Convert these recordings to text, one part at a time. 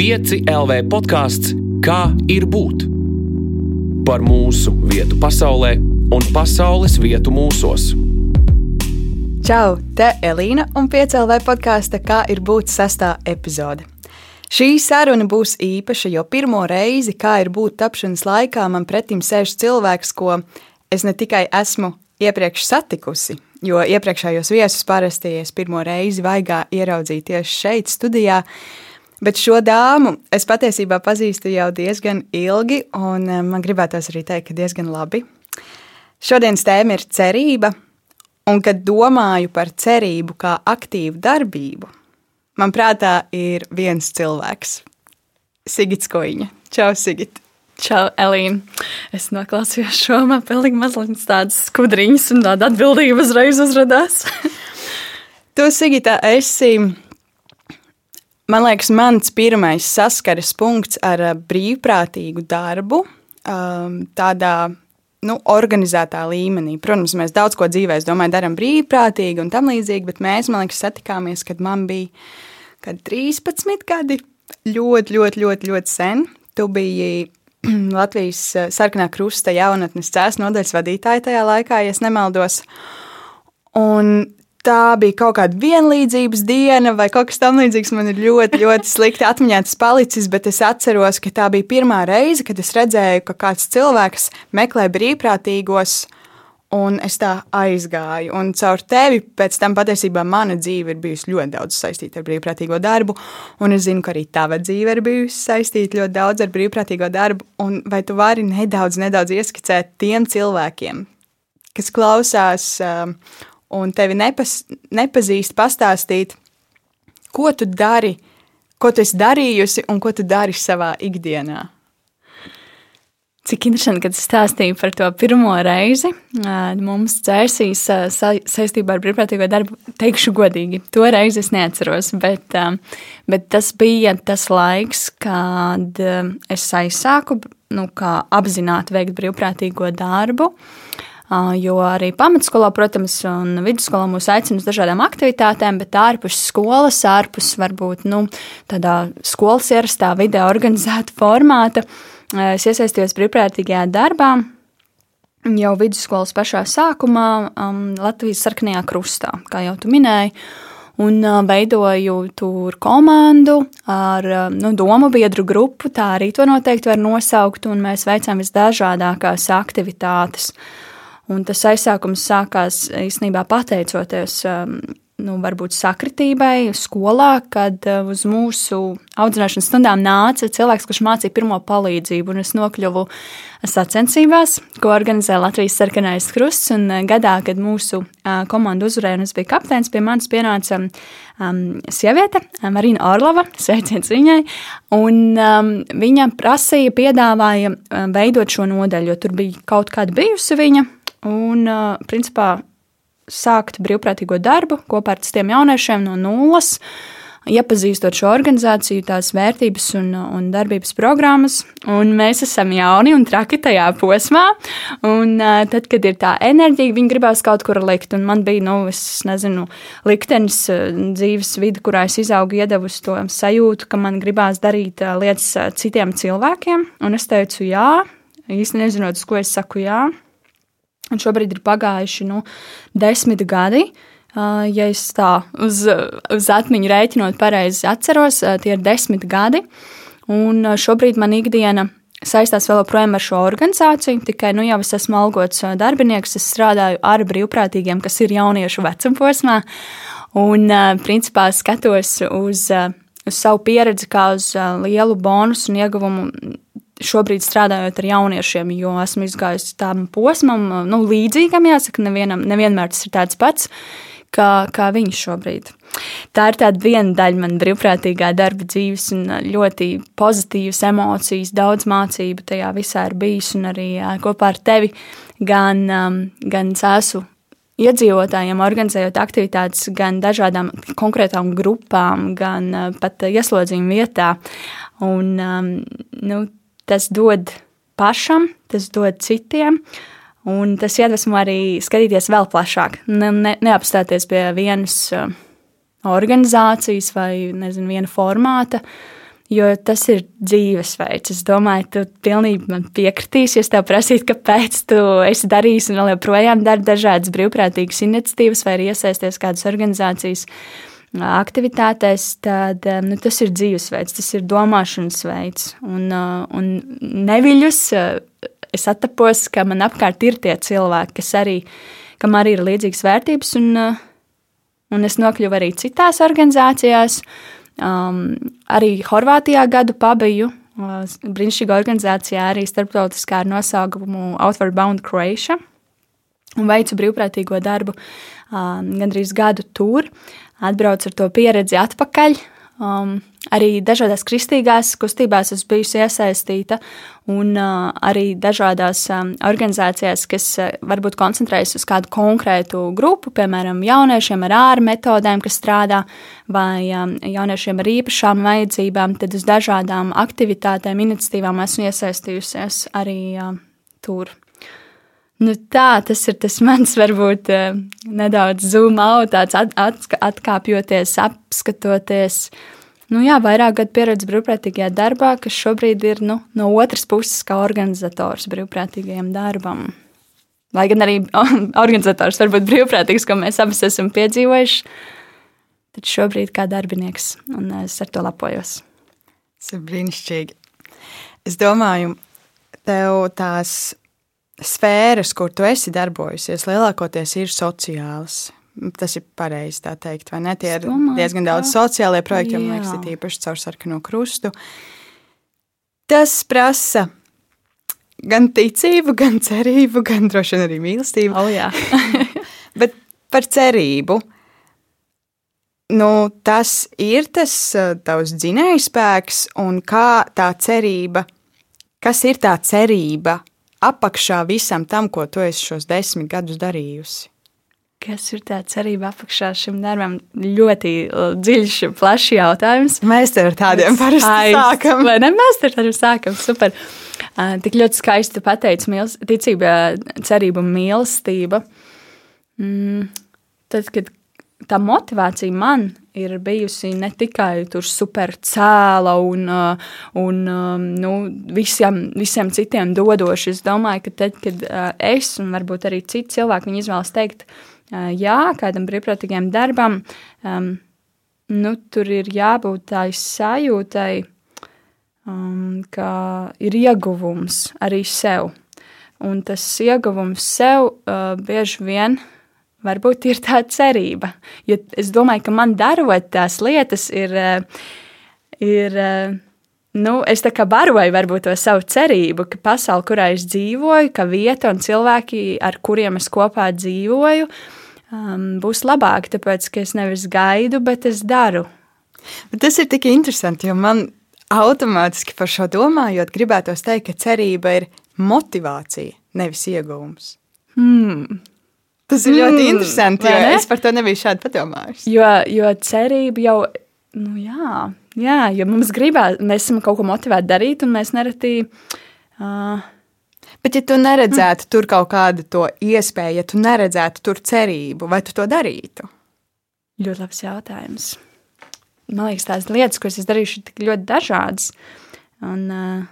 5 LV podkāsts Kā ir būt? Par mūsu vietu pasaulē un pasaules vietu mūsos. Čau! Te Elīna un 5 LV podkāsta Kā ir būt sastā epizode. Šī saruna būs īpaša, jo pirmo reizi, kā ir būt tapšanas laikā, man pretim sēž cilvēks, ko es ne tikai esmu iepriekš satikusi, jo iepriekšējos viesus parasti es pirmo reizi vaigā ieraudzīju tieši šeit, studijā. Bet šo dāmu es patiesībā pazīstu jau diezgan ilgi, un eh, man gribētos arī teikt, ka diezgan labi. Šodienas tēma ir cerība, un kad domāju par cerību kā aktīvu darbību, man prātā ir viens cilvēks - Sigits Koiņa. Čau, Sigit! Čau, Elīna. Es noklausījos šo man pilnīgi mazliet tādas skudriņas un tāda atbildība uzreiz uzrādās. tu, Sigita, esi, man liekas, mans pirmais saskares punkts ar brīvprātīgu darbu tādā nu, organizētā līmenī. Protams, mēs daudz ko dzīvē, es domāju, darām brīvprātīgi un tam līdzīgi, bet mēs, man liekas, satikāmies, kad man bija kad 13 gadi. Ļoti, ļoti, ļoti, ļoti sen. Tu biji Latvijas eh, sarkanā krusta jaunatnes cēlus nodaļas vadītāja tajā laikā, ja nemaldos. Un tā bija kaut kāda vienlīdzības diena, vai kaut kas tamlīdzīgs. Man ir ļoti, ļoti slikti atmiņā tas palicis, bet es atceros, ka tā bija pirmā reize, kad es redzēju, ka kāds cilvēks meklē brīvprātīgos Un es tā aizgāju. Un caur tevi pēc tam patiesībā mana dzīve ir bijusi ļoti daudz saistīta ar brīvprātīgo darbu. Un es zinu, ka arī tava dzīve ir bijusi saistīta ļoti daudz ar brīvprātīgo darbu. Un vai tu vari nedaudz, nedaudz ieskicēt tiem cilvēkiem, kas klausās um, un tevi nepas, nepazīst, pastāstīt, ko tu dari, ko tu esi darījusi un ko tu dari savā ikdienā? Cik interesanti, kad stāstīju par to pirmo reizi. Mums dzēsīs saistībā ar brīvprātīgo darbu, teikšu godīgi, to reizi es neatceros, bet, bet tas bija tas laiks, kad es aizsāku nu, apzināti veikt brīvprātīgo darbu. Jo arī pamatskolā, protams, un vidusskolā mūs aicina uz dažādām aktivitātēm, bet ārpus skolas, ārpus varbūt nu, tādā skolas ierastā vidē organizēta formāta. Es iesaistījos brīvprātīgajā darbā jau vidusskolas pašā sākumā um, Latvijas sarkanajā krustā, kā jau tu minēji. Un uh, veidoju tur komandu ar uh, nu, domu biedru grupu, tā arī to noteikti var nosaukt, mēs veicām visdažādākās aktivitātes. Un tas aizsākums sākās īstenībā pateicoties um, nu, varbūt sakritībai skolā, kad uh, uz mūsu audzināšanas stundām nāca cilvēks, kurš mācīja pirmo palīdzību, un es nokļuvu sacensībās, ko organizē Latvijas sarkanais krusts, un uh, gadā, kad mūsu uh, komanda uzvarēja un es biju kapteinis, pie manis pienāca um, sieviete, Marina Orlova, sveiciens viņai, un um, viņa prasīja, piedāvāja um, veidot šo nodaļu, jo tur bija kaut kāda bijusi viņa, un, principā, sākt brīvprātīgo darbu kopā ar citiem jauniešiem no nulles, iepazīstot šo organizāciju, tās vērtības un, un darbības programmas. Un mēs esam jauni un traki tajā posmā. Un tad, kad ir tā enerģija, viņi gribās kaut kur likt. Un man bija, nu, es nezinu, liktenis dzīves vidi, kurā es izaugu, iedevusi to sajūtu, ka man gribās darīt lietas citiem cilvēkiem. Un es teicu, jā, īsti nezinot, uz ko es saku jā. Un šobrīd ir pagājuši nu, desmit gadi. Ja es tā uz, uz atmiņu rēķinot, pareizi atceros, tie ir desmit gadi. Un šobrīd man ikdiena saistās vēl joprojām ar šo organizāciju. Tikai nu, jau es esmu algots darbinieks, es strādāju ar brīvprātīgiem, kas ir jauniešu vecumposmā. Un principā skatos uz, uz savu pieredzi kā uz lielu bonusu un ieguvumu šobrīd strādājot ar jauniešiem, jo esmu izgājusi tam posmam, nu, līdzīgam, jāsaka, nevienam, nevienmēr tas ir tāds pats. Kā, kā viņš šobrīd. Tā ir tāda viena daļa man brīvprātīgā darba dzīves, un ļoti pozitīvas emocijas, daudz mācību tajā visā ir bijis. Un arī kopā ar tevi gan, gan esmu iedzīvotājiem, organizējot aktivitātes gan dažādām konkrētām grupām, gan pat ieslodzījuma vietā. Un, nu, tas dod pašam, tas dod citiem. Un tas iedvesmo arī skatīties vēl plašāk, ne, ne, neapstāties pie vienas uh, organizācijas vai nezinu, viena formāta. Jo tas ir dzīvesveids. Es domāju, tu pilnīgi man piekritīsi, ja tev prasītu, kāpēc tu esi darījis un vēl joprojām dari dažādas brīvprātīgas iniciatīvas vai iesaisties kādas organizācijas aktivitātēs, tad nu, tas ir dzīvesveids, tas ir domāšanas veids. Un, un neviļus es attapos, ka man apkārt ir tie cilvēki, kas arī, kam arī ir līdzīgas vērtības, un, un es nokļuvu arī citās organizācijās. Um, arī Horvātijā gadu pabiju. Uh, brīnišķīga organizācijā arī starptautiskā ar nosaukumu Outward Bound Croatia. Un veicu brīvprātīgo darbu uh, gandrīz gadu tur. Atbraucu ar to pieredzi atpakaļ. Um, arī dažādās kristīgās kustībās esmu bijusi iesaistīta, un uh, arī dažādās um, organizācijās, kas uh, varbūt koncentrējas uz kādu konkrētu grupu, piemēram, jauniešiem ar ārā metodēm, kas strādā, vai um, jauniešiem ar īpašām vajadzībām, tad uz dažādām aktivitātēm, iniciatīvām esmu iesaistījusies arī uh, tur. Nu tā, tas ir tas mans, varbūt uh, nedaudz zoom out, tāds at, at, atkāpjoties, apskatoties. Nu jā, vairāk gadu pieredze brīvprātīgajā darbā, kas šobrīd ir nu, no otras puses, kā organizators brīvprātīgajam darbam. Lai gan arī organizators var būt brīvprātīgs, ko mēs abi esam piedzīvojuši, tad šobrīd kā darbinieks, un es ar to lepojos. Tas ir brīnišķīgi. Es domāju, tev tās sfēras, kur tu esi darbojusies, lielākoties ir sociālas. Tas ir pareizi tā teikt, vai ne? Tie ir domāju, diezgan daudz sociālie projekti, man liekas, ir īpaši caur sarkano krustu. Tas prasa gan ticību, gan cerību, gan droši vien arī mīlestību. Oh, Bet par cerību. Nu, tas ir tas uh, tavs dzinējspēks, un kā tā cerība, kas ir tā cerība apakšā visam tam, ko tu esi šos desmit gadus darījusi? Kas ir tā cerība apakšā šim darbam? Ļoti uh, dziļš, plašs jautājums. Mēs ar tādiem parasti sākam. Vai ne? Mēs ar tādiem sākam. Super. Uh, tik ļoti skaisti pateicis mīls, ticība, cerība un mīlestība. Mm, tad, kad tā motivācija man ir bijusi ne tikai tur super cēla un, uh, un um, nu, visiem, visiem citiem dodoši. Es domāju, ka tad, kad uh, es un varbūt arī citi cilvēki izvēlas teikt, uh, jā, kādam brīvprātīgam darbam, um, nu, tur ir jābūt tādai sajūtai, um, ka ir ieguvums arī sev. Un tas ieguvums sev uh, bieži vien ir Varbūt ir tā cerība. Jo es domāju, ka man darot tās lietas, ir, eh, ir eh, nu, es tā kā baroju varbūt to savu cerību, ka pasaule, kurā es dzīvoju, ka vieta un cilvēki, ar kuriem es kopā dzīvoju, um, būs labāki. Tāpēc, ka es nevis gaidu, bet es daru. Bet tas ir tik interesanti, jo man automātiski par šo domājot, gribētos teikt, ka cerība ir motivācija, nevis iegūms. Hmm. Tas ir ļoti mm, interesanti, es par to nebiju šādi padomājis. Jo, jo cerība jau, nu jā, jā, jo mums gribās, mēs esam kaut ko motivēti darīt, un mēs nereti. Uh, Bet, ja tu neredzētu mm. tur kaut kādu to iespēju, ja tu neredzētu tur cerību, vai tu to darītu? Ļoti labs jautājums. Man liekas, tās lietas, ko es darīšu, ir tik ļoti dažādas. Un, uh,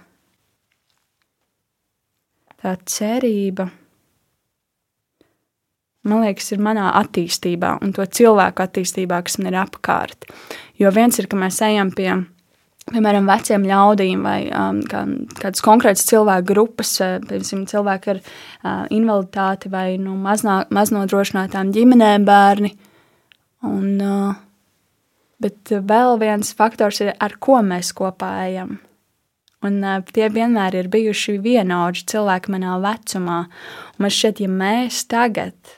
tā cerība man liekas, ir manā attīstībā un to cilvēku attīstībā, kas man ir apkārt. Jo viens ir, ka mēs ejam pie, piemēram, veciem ļaudīm vai um, kā, kādas konkrētas cilvēku grupas, uh, piemēram, cilvēki ar uh, invaliditāti vai nu, maznā, maznodrošinātām ģimenēm bērni. Un, uh, bet vēl viens faktors ir, ar ko mēs kopā ejam. Un, uh, tie vienmēr ir bijuši vienaudži cilvēki manā vecumā. Man šķiet, ja mēs tagad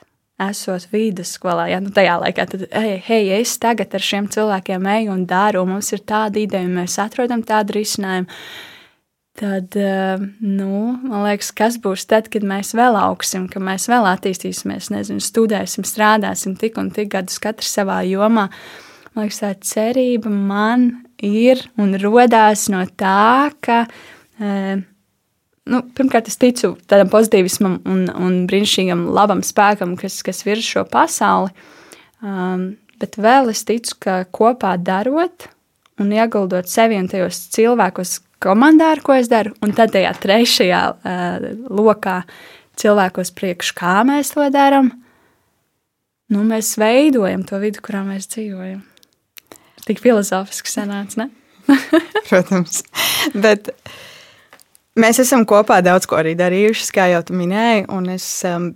esot vidusskolā, ja nu tajā laikā, tad, hei, hei, es tagad ar šiem cilvēkiem eju un daru, un mums ir tāda ideja, mēs atrodam tādu risinājumu. Tad, eh, nu, man liekas, kas būs tad, kad mēs vēl augsim, kad mēs vēl attīstīsimies, nezinu, studēsim, strādāsim tik un tik gadus katrs savā jomā. Man liekas, tā cerība man ir un rodās no tā, ka e, nu, pirmkārt, es ticu tādam pozitīvismam un, un brīnišķīgam, labam spēkam, kas, kas virza šo pasauli. Um, bet vēl es ticu, ka kopā darot un ieguldot sevi un tajos cilvēkos, komandā, ar ko es daru, un tad tajā trešajā uh, lokā cilvēkos priekš, kā mēs to darām, nu, mēs veidojam to vidi, kurā mēs dzīvojam. Tik filozofiski sanāca, ne? Protams. Bet mēs esam kopā daudz ko arī darījuši, kā jau tu minēji, un es um,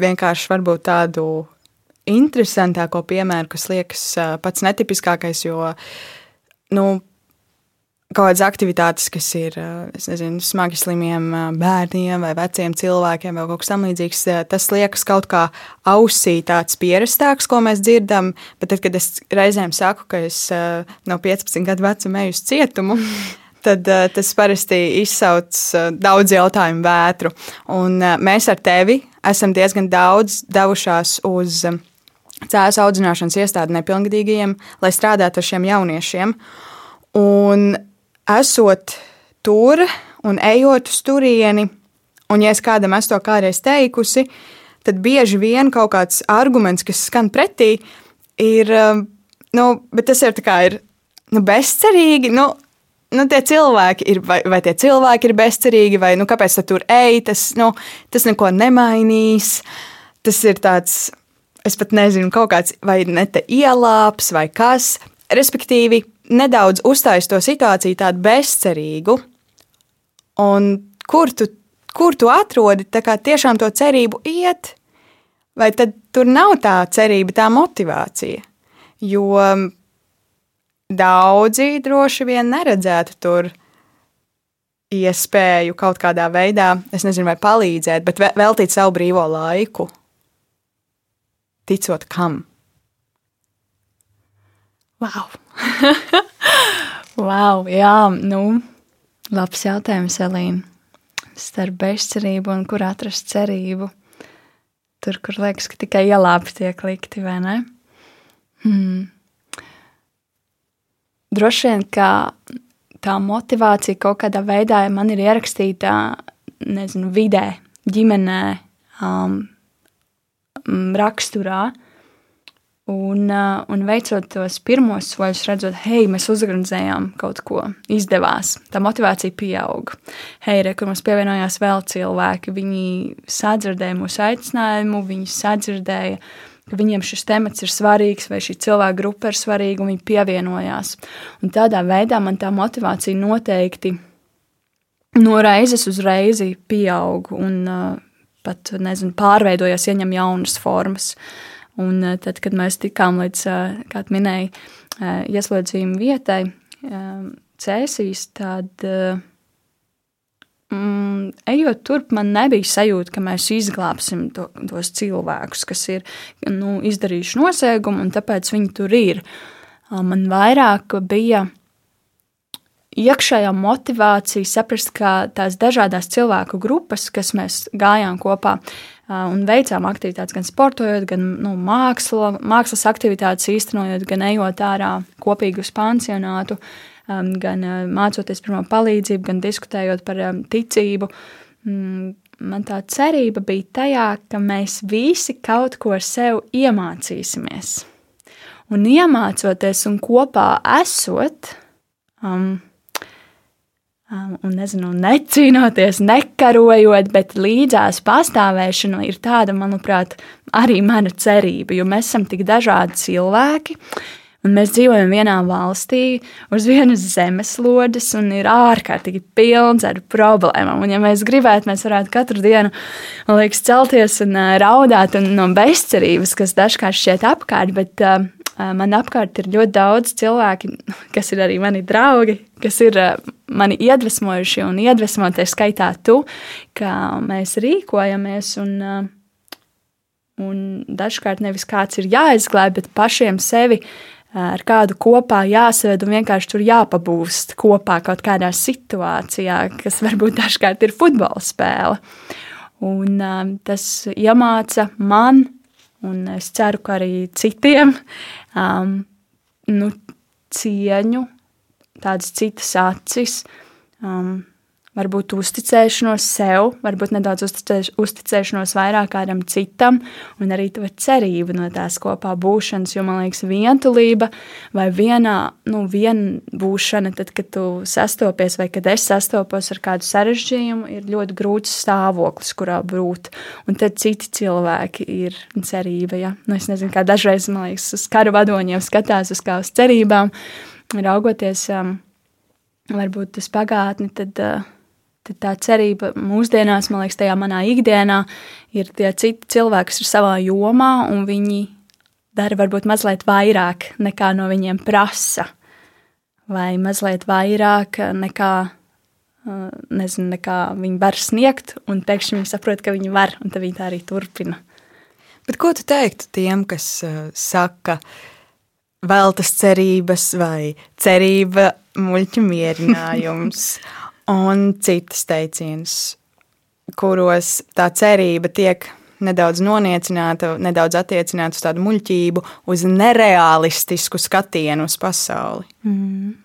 vienkārši varbūt tādu interesantāko piemēru, kas liekas uh, pats netipiskākais, jo, nu, kaut kādas aktivitātes, kas ir nezinu, smagi slimiem bērniem vai veciem cilvēkiem, vai kaut kas tamlīdzīgs. Tas liekas kaut kā ausī tāds pierastāks, ko mēs dzirdam. Bet tad, kad es reizēm saku, ka es no 15 gadu vecuma eju uz cietumu, tad tas parasti izsauc daudz jautājumu vētru. Un mēs ar tevi esam diezgan daudz devušās uz cēlus audzināšanas iestādi nepilngadīgajiem, lai strādātu ar šiem jauniešiem. Un esot tur un ejot uz turieni, un ja es kādam esmu to kādreiz teikusi, tad bieži vien kaut kāds arguments, kas skan pretī, ir, nu, bet tas ir tā kā ir nu, bezcerīgi. Nu, nu, tie cilvēki ir, vai, vai tie cilvēki ir bezcerīgi, vai nu, kāpēc tur ej, tas, nu, tas neko nemainīs. Tas ir tāds, es pat nezinu, kaut kāds vai ne te ielāps vai kas. Respektīvi, nedaudz uzstājas to situāciju tādu bezcerīgu, un kur tu, kur tu atrodi tiešām to cerību iet, vai tad tur nav tā cerība, tā motivācija? Jo daudzi droši vien neredzētu tur iespēju kaut kādā veidā, es nezinu, vai palīdzēt, bet veltīt savu brīvo laiku, ticot kam. Wow! wow, jā, nu, labs jautājums, Elīna. Starp bezcerību un kur atrast cerību? Tur, kur liekas, ka tikai ielāpi tiek likti, vai ne? Hmm. Droši vien, ka tā motivācija kaut kādā veidā man ir ierakstīta, nezinu, vidē, ģimenē, um, raksturā. Uh, Un, uh, un veicot tos pirmos soļus, redzot, hei, mēs uzorganizējām kaut ko, izdevās. Tā motivācija pieauga. Hei, re, kur mums pievienojās vēl cilvēki, viņi sadzirdēja mūsu aicinājumu, viņi sadzirdēja, ka viņiem šis temats ir svarīgs, vai šī cilvēka grupa ir svarīga, un viņi pievienojās. Un tādā veidā man tā motivācija noteikti no reizes uz reizi pieaug un uh, pat, nezinu, pārveidojās, ieņem jaunas formas. Uh, Un eh, tad, kad mēs tikām līdz, eh, kā minēja, eh, ieslodzījuma vietai, cēsīs, tad mm, ejot turp, man nebija sajūta, ka mēs izglābsim to, tos cilvēkus, kas ir nu, izdarījuši noziegumu, un tāpēc viņi tur ir. Man vairāk bija iekšējā motivācija saprast, ka tās dažādas cilvēku grupas, kas mēs gājām kopā un veicām aktivitātes, gan sportojot, gan nu, mākslo, mākslas aktivitātes īstenojot, gan ejot ārā kopīgi uz pansionātu, gan mācoties pirmo palīdzību, gan diskutējot par ticību. Mm, man tā cerība bija tajā, ka mēs visi kaut ko sev iemācīsimies. Un iemācoties un kopā esot, um, Um, un nezinu, necīnoties, nekarojot, bet līdzās pastāvēšana ir tāda, manuprāt, arī mana cerība, jo mēs esam tik dažādi cilvēki. Un mēs dzīvojam vienā valstī, uz vienas zemeslodes, un ir ārkārtīgi pilns ar problēmām. Un, ja mēs gribētu, mēs varētu katru dienu liekas, celties un uh, raudāt un no bezcerības, kas dažkārt šķiet apkārt, bet uh, man apkārt ir ļoti daudz cilvēki, kas ir arī mani draugi, kas ir mani iedvesmojuši un iedvesmoties skaitā tu, ka mēs rīkojamies un, un dažkārt nevis kāds ir jāizglāb, bet pašiem sevi ar kādu kopā jāsēd un vienkārši tur jāpabūst kopā kaut kādā situācijā, kas varbūt dažkārt ir futbola spēle. Un, um, tas iemāca man un es ceru, ka arī citiem um, nu, cieņu, tādas citas acis, um, varbūt uzticēšanos sev, varbūt nedaudz uzticēš, uzticēšanos vairāk kādam citam, un arī to cerību no tās kopā būšanas. Jo man liekas, vientulība vai vienā, nu, vien būšana, tad, kad tu sastopies vai kad es sastopos ar kādu sarežģījumu, ir ļoti grūts stāvoklis, kurā būt. Un tad citi cilvēki ir cerība. Ja? Nu, es nezinu, kā dažreiz, man liekas, uz karu vadoņiem skatās uz kā uz cerībām, raugoties. Um, varbūt uz pagātni, tad, eh, tad tā cerība mūsdienās, man liekas, tajā manā ikdienā ir tie citi cilvēki, kas ir savā jomā, un viņi dara varbūt mazliet vairāk nekā no viņiem prasa, vai mazliet vairāk nekā, eh, nezinu, nekā viņi var sniegt, un pēkšņi viņi saprot, ka viņi var, un tad viņi tā arī turpina. Bet ko tu teiktu tiem, kas uh, saka, veltas cerības vai cerība muļķu mierinājums un citas teicienas, kuros tā cerība tiek nedaudz noniecināta, nedaudz attiecināta uz tādu muļķību, uz nereālistisku skatienu uz pasauli. Mm.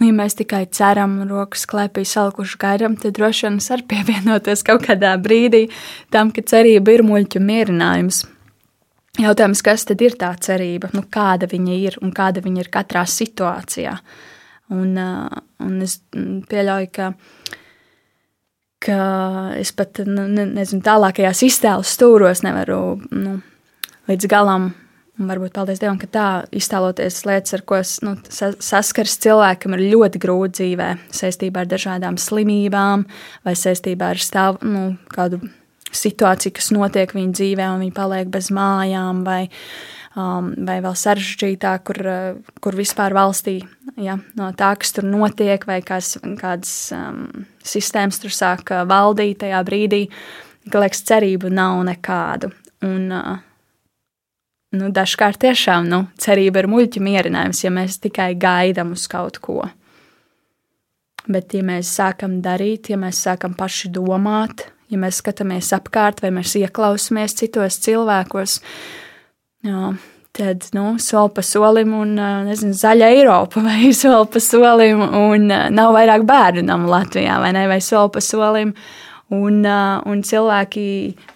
Nu, ja mēs tikai ceram, rokas klēpī salkuši gaidām, tad droši vien var pievienoties kaut kādā brīdī tam, ka cerība ir muļķu mierinājums. Jautājums, kas tad ir tā cerība, nu, kāda viņa ir un kāda viņa ir katrā situācijā. Un, un es pieļauju, ka, ka es pat nu, nezinu, tālākajās iztēles stūros nevaru nu, līdz galam. Un varbūt paldies Dievam, ka tā iztēloties lietas, ar ko nu, saskars cilvēkam, ir ļoti grūti dzīvē, saistībā ar dažādām slimībām vai saistībā ar stāv, nu, kādu situācija, kas notiek viņa dzīvē, un viņa paliek bez mājām, vai, um, vai vēl sarežģītāk, kur, uh, kur vispār valstī ja, no tā, kas tur notiek, vai kāds, kādas um, sistēmas tur sāk uh, valdīt tajā brīdī, ka liekas, cerību nav nekādu. Un, uh, nu, dažkārt tiešām nu, cerība ir muļķa mierinājums, ja mēs tikai gaidām uz kaut ko. Bet, ja mēs sākam darīt, ja mēs sākam paši domāt, ja mēs skatāmies apkārt vai mēs ieklausāmies citos cilvēkos, jā, tad nu, soli pa solim un nezinu, zaļa Eiropa vai soli pa solim un nav vairāk bērnam Latvijā vai ne, vai soli pa solim. Un, un cilvēki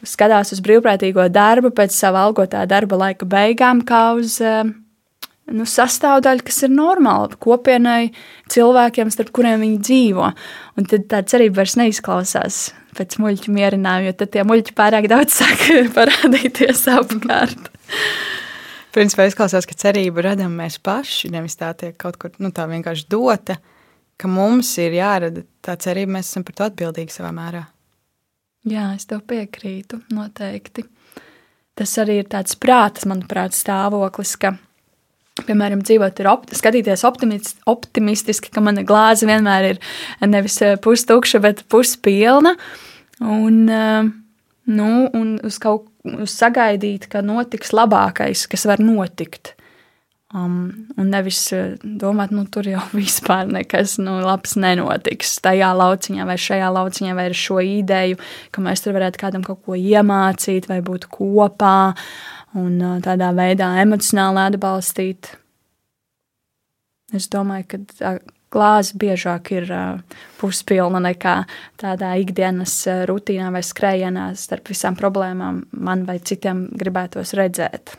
skatās uz brīvprātīgo darbu pēc sava algotā darba laika beigām, kā uz nu, sastāvdaļu, kas ir normāla kopienai, cilvēkiem, starp kuriem viņi dzīvo. Un tad tā cerība vairs neizklausās pēc muļķu mierinājuma, jo tad tie muļķi pārāk daudz sāk parādīties apkārt. Principā izklausās, ka cerību radām mēs paši, nevis tā tiek kaut kur nu, tā vienkārši dota, ka mums ir jārada tā cerība, mēs esam par to atbildīgi savā mērā. Jā, es tev piekrītu, noteikti. Tas arī ir tāds prātas, manuprāt, stāvoklis, ka Piemēram, dzīvot ir opti, skatīties optimist, optimistiski, ka mana glāze vienmēr ir nevis eh, pustukša, bet puspilna. Un, eh, nu, un uz kaut uz sagaidīt, ka notiks labākais, kas var notikt. Um, un nevis eh, domāt, nu, tur jau vispār nekas nu, labs nenotiks tajā lauciņā vai šajā lauciņā, vai ar šo ideju, ka mēs tur varētu kādam kaut ko iemācīt vai būt kopā un tādā veidā emocionāli atbalstīt. Es domāju, ka glāze biežāk ir puspilna nekā tādā ikdienas rutīnā vai skrējienā starp visām problēmām man vai citiem gribētos redzēt.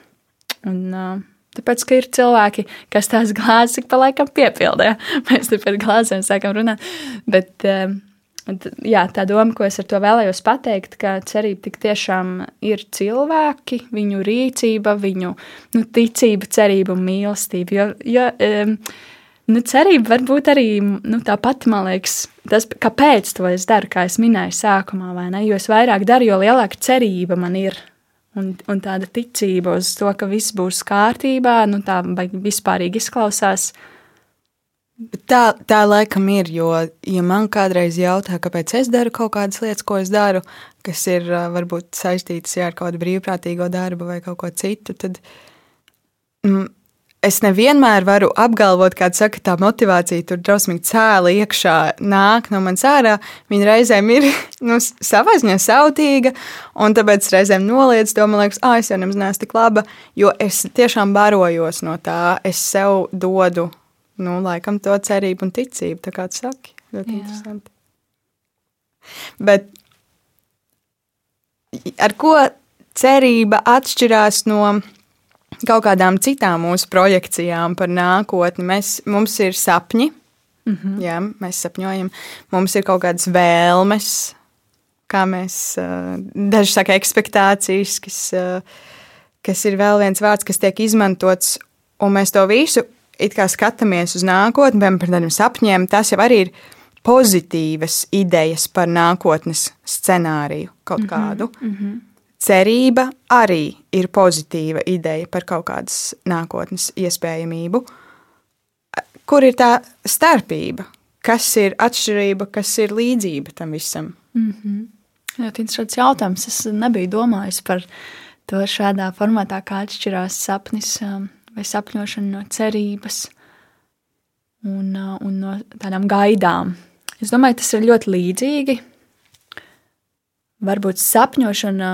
Un, Tāpēc, ka ir cilvēki, kas tās glāzes ik pa laikam piepildē. Mēs te par glāzēm sākam runāt. Bet, jā, tā doma, ko es ar to vēlējos pateikt, ka cerība tik tiešām ir cilvēki, viņu rīcība, viņu nu, ticība, cerība un mīlestība. Jo, jo, um, nu, cerība var būt arī nu, tā pati, man liekas, tas, kāpēc to es daru, kā es minēju sākumā, vai ne? Jo es vairāk daru, jo lielāka cerība man ir. Un, un tāda ticība uz to, ka viss būs kārtībā, nu, tā vispārīgi izklausās. Tā, tā laikam ir, jo, ja man kādreiz jautā, kāpēc es daru kaut kādas lietas, ko es daru, kas ir varbūt saistītas jā, ar kādu brīvprātīgo darbu vai kaut ko citu, tad mm, es nevienmēr varu apgalvot, kā saka, tā motivācija tur drausmīgi cēla iekšā, nāk no manas ārā. Viņa reizēm ir nu, savā ziņā sautīga, un tāpēc reizēm noliedz to, man liekas, ah, es jau nemaz neesmu tik laba, jo es tiešām barojos no tā, es sev dodu nu, laikam to cerību un ticību, tā kā tu saki. ļoti Jā. interesanti. Bet ar ko cerība atšķirās no kaut kādām citām mūsu projekcijām par nākotni? Mēs, mums ir sapņi, mm. -hmm. jā, mēs sapņojam, mums ir kaut kādas vēlmes, kā mēs, daži saka, ekspektācijas, kas, kas ir vēl viens vārds, kas tiek izmantots, un mēs to visu it kā skatāmies uz nākotni, piemēram, par tādiem sapņiem. Tas jau arī ir pozitīvas idejas par nākotnes scenāriju kaut Mhm, kādu. Mm -hmm. Cerība arī ir pozitīva ideja par kaut kādas nākotnes iespējamību. Kur ir tā starpība? Kas ir atšķirība, kas ir līdzība tam visam? Ļoti interesants jautājums. Es nebiju domājis par to šādā formātā, kā atšķirās sapnis um, vai sapņošana no cerības un, uh, un no tādām gaidām. Es domāju, tas ir ļoti līdzīgi. Varbūt sapņošana,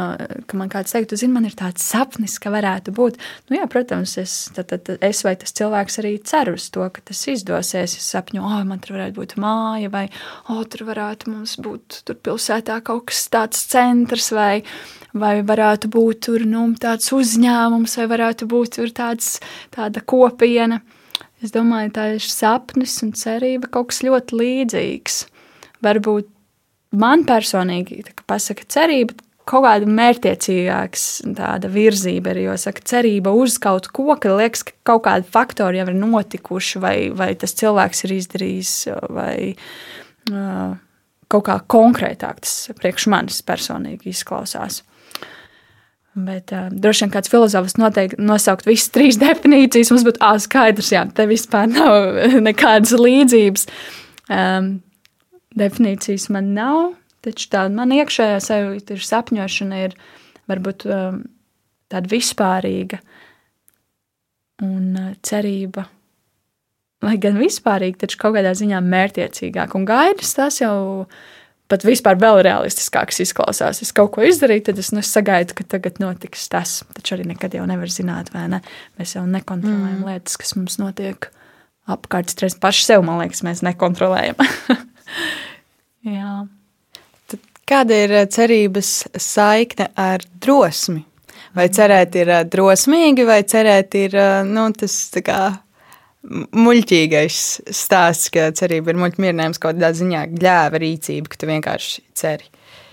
ka man kāds teikt, zini, man ir tāds sapnis, ka varētu būt. Nu, jā, protams, es, tad, tad, es vai tas cilvēks arī cer uz to, ka tas izdosies. Es sapņoju, oh, man tur varētu būt māja, vai oh, tur varētu mums būt tur pilsētā kaut kas tāds centrs, vai, vai varētu būt tur nu, tāds uzņēmums, vai varētu būt tur tāds, tāda kopiena. Es domāju, tā ir sapnis un cerība kaut kas ļoti līdzīgs. Varbūt man personīgi pasaka cerība, kaut kāda mērķtiecīgāks tāda virzība ir, jo saka cerība uz kaut ko, ka liekas, ka kaut kādi faktori jau ir notikuši, vai, vai tas cilvēks ir izdarījis, vai uh, kaut kā konkrētāk tas priekš manis personīgi izklausās. Bet uh, droši vien kāds filozofs noteikti nosaukt visas trīs definīcijas. Mums būtu skaidrs, jā, te vispār nav nekādas līdzības. Um, definīcijas man nav, taču tāda man iekšējā sajūta ir sapņošana, ir varbūt um, tāda vispārīga un uh, cerība. Lai gan vispārīgi, taču kaut kādā ziņā mērķiecīgāk un gaidas, tas jau pat vispār vēl realistiskāks izklausās. Es kaut ko izdarīju, tad es, nu, sagaidu, ka tagad notiks tas. Taču arī nekad jau nevar zināt, vai ne? Mēs jau nekontrolējam mm. lietas, kas mums notiek apkārt. Paši sev, man liekas, mēs nekontrolējam. Jā. Tad kāda ir eh, cerības saikne ar drosmi? Vai cerēt ir eh, drosmīgi, vai cerēt ir eh, nu, tas kā muļķīgais stāsts, ka cerība ir muļķmierinājums kaut kādā ziņā gļēva rīcība, ka tu vienkārši ceri.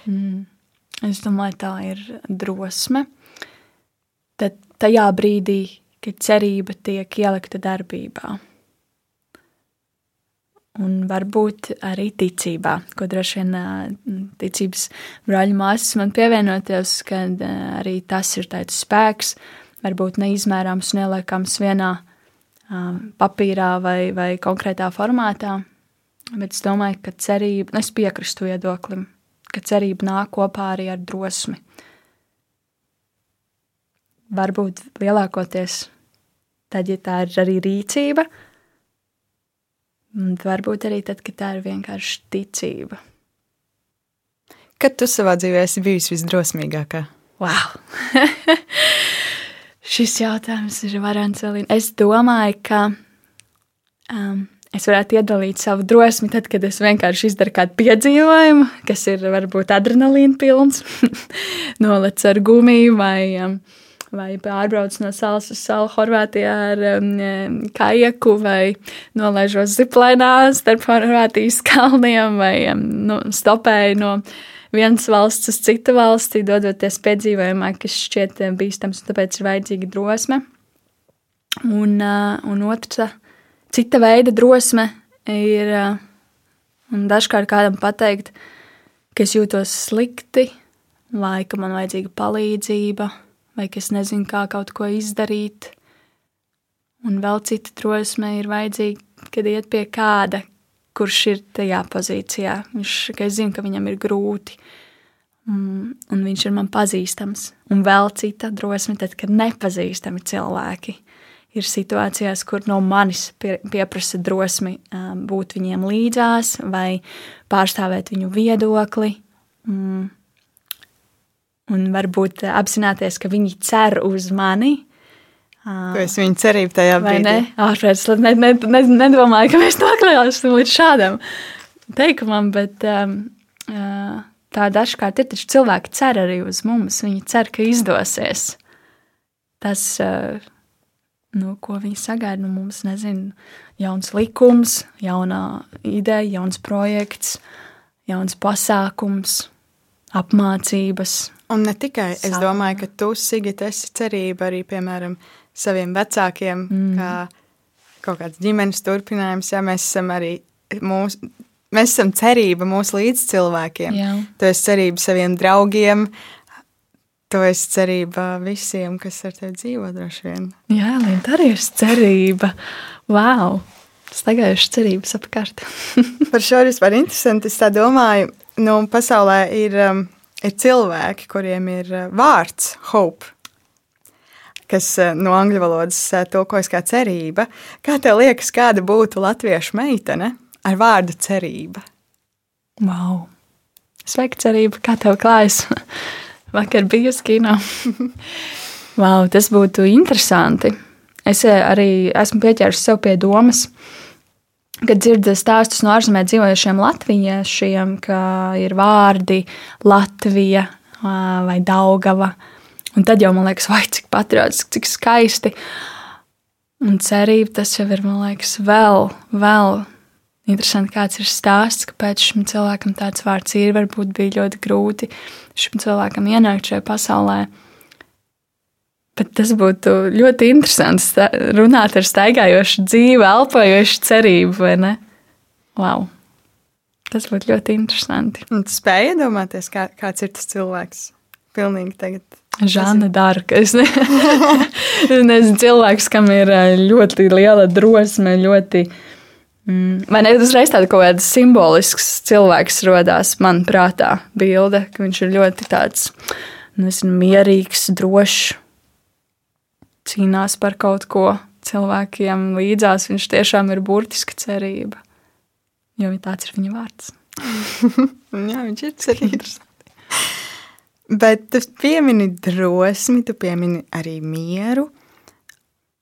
Mm. Es domāju, tā ir drosme. Tad tajā brīdī, kad cerība tiek ielikta darbībā. Un varbūt arī ticībā, ko droši vien ticības brāļu māsas man pievienoties, kad arī tas ir tāds spēks, varbūt neizmērāms un ieliekams vienā papīrā vai, vai konkrētā formātā. Bet es domāju, ka cerība, nu, es piekrītu viedoklim, ka cerība nāk kopā arī ar drosmi. Varbūt lielākoties tad, ja tā ir arī rīcība, un varbūt arī tad, kad tā ir vienkārši ticība. Kad tu savā dzīvē esi bijusi visdrosmīgākā? Wow! Šis jautājums ir varants vēl. Es domāju, ka um, es varētu iedalīt savu drosmi tad, kad es vienkārši izdaru kādu piedzīvojumu, kas ir varbūt adrenalīna pilns, nolec ar gumiju vai, um, vai pārbrauc no salas uz salu Horvātijā ar um, kajaku vai nolaižos ziplainā starp Horvātijas kalniem vai um, nu, stopēju no vienas valsts uz citu valsti, dodoties piedzīvojumā, kas šķiet eh, bīstams, un tāpēc ir vajadzīga drosme. Un, uh, un otra, cita veida drosme ir, uh, dažkārt kādam pateikt, ka es jūtos slikti, vai ka man vajadzīga palīdzība, vai ka es nezinu, kā kaut ko izdarīt. Un vēl cita drosme ir vajadzīga, kad iet pie kāda, kurš ir tajā pozīcijā. Viņš, es zinu, ka viņam ir grūti, un, un viņš ir man pazīstams. Un vēl cita drosme, tad, kad nepazīstami cilvēki ir situācijās, kur no manis pie, pieprasa drosmi būt viņiem līdzās vai pārstāvēt viņu viedokli. Um, un varbūt apzināties, ka viņi cer uz mani, Tu esi viņa cerība tajā Vai brīdī. ne? Ārpēc, ne, ne, ne, nedomāju, ka mēs nokļūsim līdz šādam. teikumam, bet um, tā dažkārt ir. Taču cilvēki cer arī uz mums. Viņi cer, ka izdosies. Tas, nu, ko viņi sagaida no mums, nezinu, jauns likums, jauna ideja, jauns projekts, jauns pasākums, apmācības. Un ne tikai, es Sākumā. domāju, ka tu, Sigita, esi cerība arī, piemēram, saviem vecākiem, mm. kā kaut kāds ģimenes turpinājums, ja mēs esam arī mūsu. Mēs esam cerība mūsu līdzcilvēkiem. Jā. Tu esi cerība saviem draugiem, tu esi cerība visiem, kas ar tevi dzīvo droši vien. Jā, Linda, arī ir cerība. Wow! Stagājušas cerības apkārt. Par šo vispār interesanti. Es tā domāju, nu, pasaulē ir, um, ir cilvēki, kuriem ir uh, vārds hope kas eh, no angļu valodas eh, tulkojas kā cerība. Kā tev liekas, kāda būtu latviešu meitene ar vārdu cerība? Wow! Sveika, cerība! Kā tev klājas? Vakar biju uz kino. wow, tas būtu interesanti. Es eh, arī esmu pieķēries sev pie domas, kad dzirdu stāstus no ārzemē dzīvojušiem latviešiem, ka ir vārdi Latvija vai Daugava Un tad jau man liekas, vai cik patriotiski, cik skaisti. Un cerība tas jau ir, man liekas, vēl, vēl interesanti, kāds ir stāsts, kāpēc šim cilvēkam tāds vārds ir. Varbūt bija ļoti grūti šim cilvēkam ienākt šajā pasaulē. Bet tas būtu ļoti interesanti runāt ar staigājošu dzīvi, elpojošu cerību, vai ne? Wow! Tas būtu ļoti interesanti. Un tu spēji iedomāties, kā, kāds ir tas cilvēks? Pilnīgi tagad Žana Darka. Es ne, nezinu, cilvēks, kam ir ļoti liela drosme, ļoti. Mm, vai ne uzreiz tāda kaut kāda simbolisks cilvēks radās man prātā, bilde, ka viņš ir ļoti tāds, nezinu, mierīgs, drošs, cīnās par kaut ko cilvēkiem līdzās. Viņš tiešām ir burtiska cerība, jo tāds ir viņa vārds. Jā, viņš ir cerības. Bet tu piemini drosmi, tu piemini arī mieru.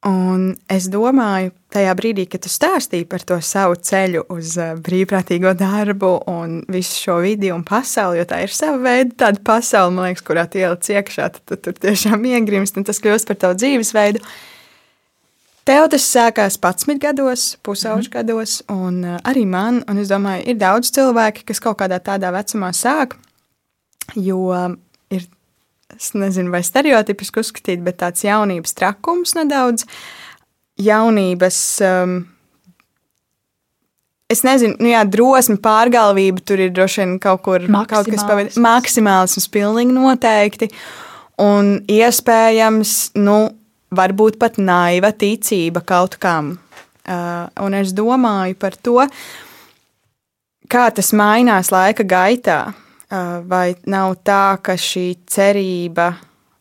Un es domāju, tajā brīdī, kad tu stāstīji par to savu ceļu uz eh, brīvprātīgo darbu un visu šo vidi un pasauli, jo tā ir sava veida tāda pasaule, man liekas, kurā tu ieliec iekšā, tad tu tur tiešām iegrimst un tas kļūst par tavu dzīvesveidu. Tev tas sākās 11 gados, pusauģu mm. gados, un eh, arī man, un es domāju, ir daudz cilvēki, kas kaut kādā tādā vecumā sāk, jo es nezinu, vai stereotipiski uzskatīt, bet tāds jaunības trakums nedaudz. Jaunības, um, es nezinu, nu jā, drosme, pārgalvība, tur ir droši vien kaut kur kaut kas pavadīts. Maksimālisms pilnīgi noteikti. Un iespējams, nu, varbūt pat naiva ticība kaut kam. Uh, un es domāju par to, kā tas mainās laika gaitā. Vai nav tā, ka šī cerība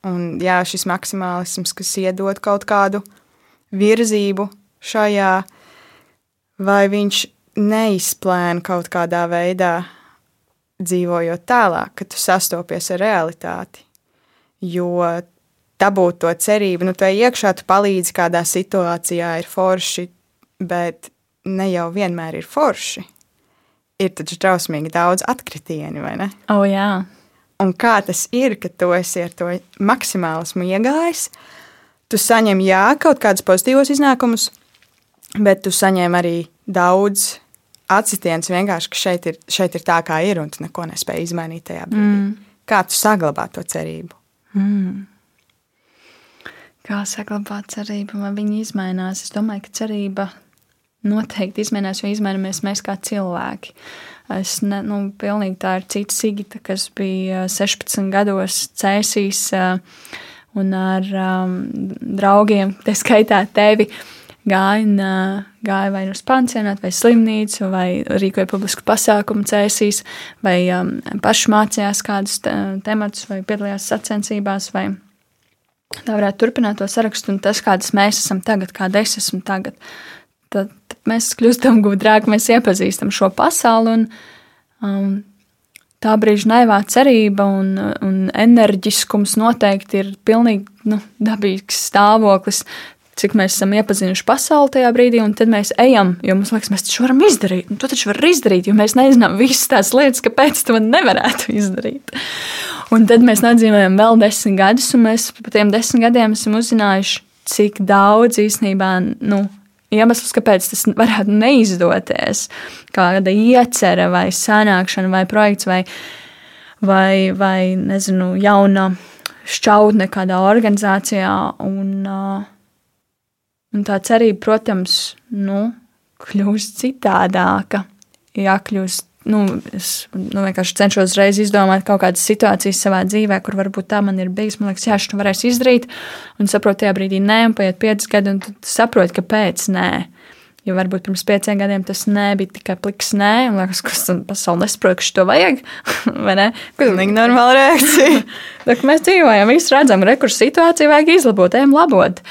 un jā, šis maksimālisms, kas iedod kaut kādu virzību šajā, vai viņš neizplēna kaut kādā veidā, dzīvojot tālāk, kad tu sastopies ar realitāti. Jo dabūt to cerību, nu, tā iekšā tu palīdzi kādā situācijā, ir forši, bet ne jau vienmēr ir forši ir taču trausmīgi daudz atkritieni, vai ne? Oh, jā. Un kā tas ir, kad tu esi ar to maksimālismu iegājis, tu saņem jā, kaut kādus pozitīvus iznākumus, bet tu saņem arī daudz atsitienus vienkārši, ka šeit ir, šeit ir tā, kā ir, un tu neko nespēji izmainīt tajā brīdī. Mm. Kā tu saglabā to cerību? Mm. Kā saglabāt cerību, vai viņi izmainās? Es domāju, ka cerība noteikti izmainās, jo izmainamies mēs kā cilvēki. Es ne, nu, pilnīgi tā ir cita Sigita, kas bija 16 gados cēsīs un ar um, draugiem, tā skaitā tevi, gāja, gāja vai nu uz pansionātu, vai slimnīcu, vai rīkoja publisku pasākumu cēsīs, vai um, paši mācījās kādus te, tematus, vai piedalījās sacensībās, vai tā varētu turpināt to sarakstu, un tas, kādas mēs esam tagad, kāda es esmu tagad tad mēs kļūstam gudrāki, mēs iepazīstam šo pasauli. Un, um, tā brīža naivā cerība un, un enerģiskums noteikti ir pilnīgi nu, dabīgs stāvoklis. cik mēs esam iepazinuši pasauli tajā brīdī, un tad mēs ejam, jo mums liekas, mēs taču varam izdarīt. Un to taču var izdarīt, jo mēs nezinām visas tās lietas, kāpēc to nevarētu izdarīt. Un tad mēs nodzīvojam vēl desmit gadus, un mēs par tiem desmit gadiem esam uzzinājuši, cik daudz īstenībā. Nu, Iemesls, kāpēc tas varētu neizdoties, kāda iecerē, vai sanākšana, vai projekts, vai, vai, vai nezinu, jauna šķautne kādā organizācijā. Un, Un tā cerība, protams, nu, kļūst citādāka. Jā, kļūst. Nu, es nu, vienkārši cenšos reiz izdomāt kaut kādas situācijas savā dzīvē, kur varbūt tā man ir bijis. Man liekas, jā, šis varēs izdarīt. Un saprotu, tajā brīdī nē, un paiet pieci gadi, un tu saproti, kāpēc nē. Jo varbūt pirms pieciem gadiem tas nebija tikai pliks, nē, un liekas, ka tas pasaule nesaprot, ka to vajag. Vai ne? Pilnīgi normāla reakcija. mēs dzīvojam, visi redzam, ka situāciju vajag izlabot, ejam labot.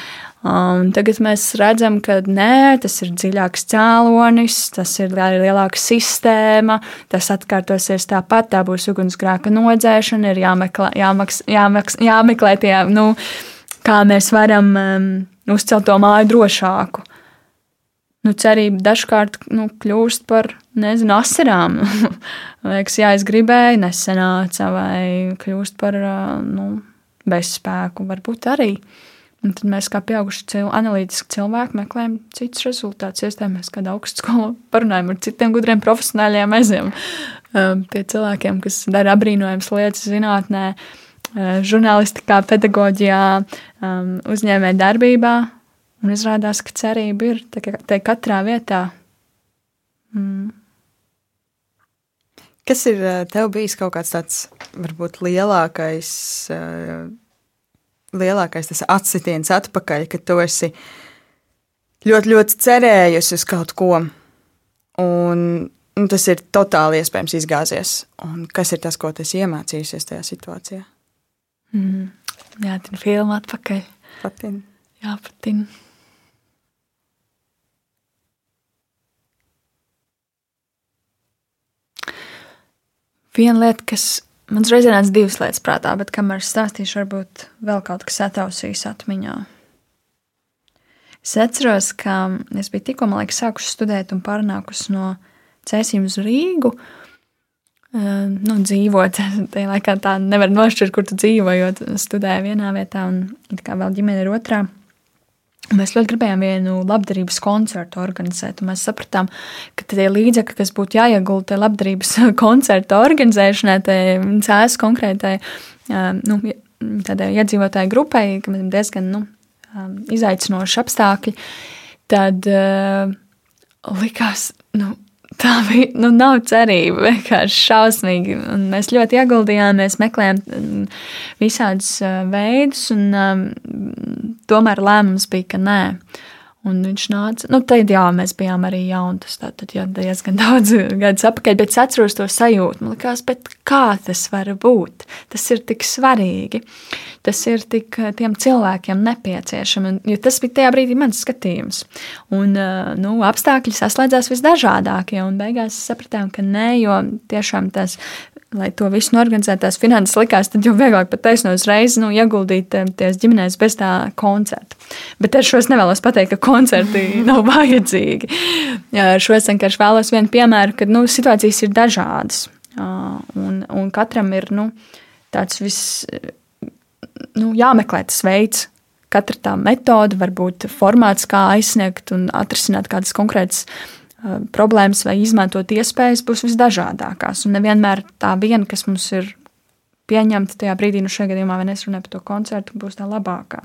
Um, tagad mēs redzam, ka nē, tas ir dziļāks cēlonis, tas ir arī lielāka sistēma, tas atkārtosies tāpat, tā būs ugunsgrēka nodzēšana, ir jāmeklē, jāmaks, jāmaks, jāmeklē tie, nu, kā mēs varam um, uzcelt to māju drošāku. Nu, cerība dažkārt nu, kļūst par, nezinu, asarām. Liekas, jā, es gribēju, nesenāca, vai kļūst par, uh, nu, bezspēku, varbūt arī. Un tad mēs, kā pieauguši cil analītiski cilvēki, meklējam citus rezultātus. Iestājāmies kādā augstsskolā, parunājam ar citiem gudriem profesionāļiem, aizjām um, pie cilvēkiem, kas dara apbrīnojamas lietas zinātnē, uh, žurnālistikā, pedagoģijā, um, uzņēmē darbībā. Un izrādās, ka cerība ir te katrā vietā. Mm. Kas ir uh, tev bijis kaut kāds tāds varbūt lielākais? Uh, lielākais tas atsitiens atpakaļ, ka tu esi ļoti, ļoti cerējusi uz kaut ko, un, un tas ir totāli iespējams izgāzies. Un kas ir tas, ko tu iemācījusies tajā situācijā? Mm. Jā, tā ir filma atpakaļ. Patin. Jā, patin. Viena lieta, kas Man uzreiz nāca divas lietas prātā, bet kamēr es stāstīšu, varbūt vēl kaut kas atausīs atmiņā. Es atceros, ka es biju tikko, man liekas, sākusi studēt un pārnākusi no Cēsīm uz Rīgu. Uh, nu, dzīvot, tajā laikā tā nevar nošķirt, kur tu dzīvo, jo studēji vienā vietā un kā vēl ģimene ir otrā. Mēs ļoti gribējām vienu labdarības koncertu organizēt, un mēs sapratām, ka tie līdzekļi, kas būtu jāiegulda labdarības koncerta organizēšanai, cēlās konkrētai nu, iedzīvotāju grupai, kam ir diezgan nu, izaicinoši apstākļi, tad likās, nu, tā bija, nu, nav cerība, vienkārši šausmīgi. Un mēs ļoti ieguldījām, mēs meklējām mm, visādus veidus, un um, tomēr lēmums bija, ka nē. Un viņš nāca, nu, tad, jā, mēs bijām arī jauni, tas tā, tad, jā, diezgan daudz gadus atpakaļ, bet es atceros to sajūtu. Man liekas, kā tas var būt? Tas ir tik svarīgi, tas ir tik tiem cilvēkiem nepieciešami, jo tas bija tajā brīdī mans skatījums. Un, nu, apstākļi saslēdzās visdažādākie, un beigās sapratām, ka nē, jo tiešām tas lai to visu norganizētu, tās finanses likās, tad jau vieglāk pat taisno uzreiz nu, ieguldīt eh, tās ģimenēs bez tā koncerta. Bet ar šo es nevēlos pateikt, ka koncerti nav vajadzīgi. Ar šo es vienkārši vēlos vienu piemēru, ka nu, situācijas ir dažādas. Un, un katram ir nu, tāds viss, nu, jāmeklē tas veids, katra tā metode, varbūt formāts, kā aizsniegt un atrisināt kādas konkrētas problēmas vai izmantot iespējas būs visdažādākās. Un nevienmēr tā viena, kas mums ir pieņemta tajā brīdī, nu šajā gadījumā, vai es runāju par to koncertu, būs tā labākā.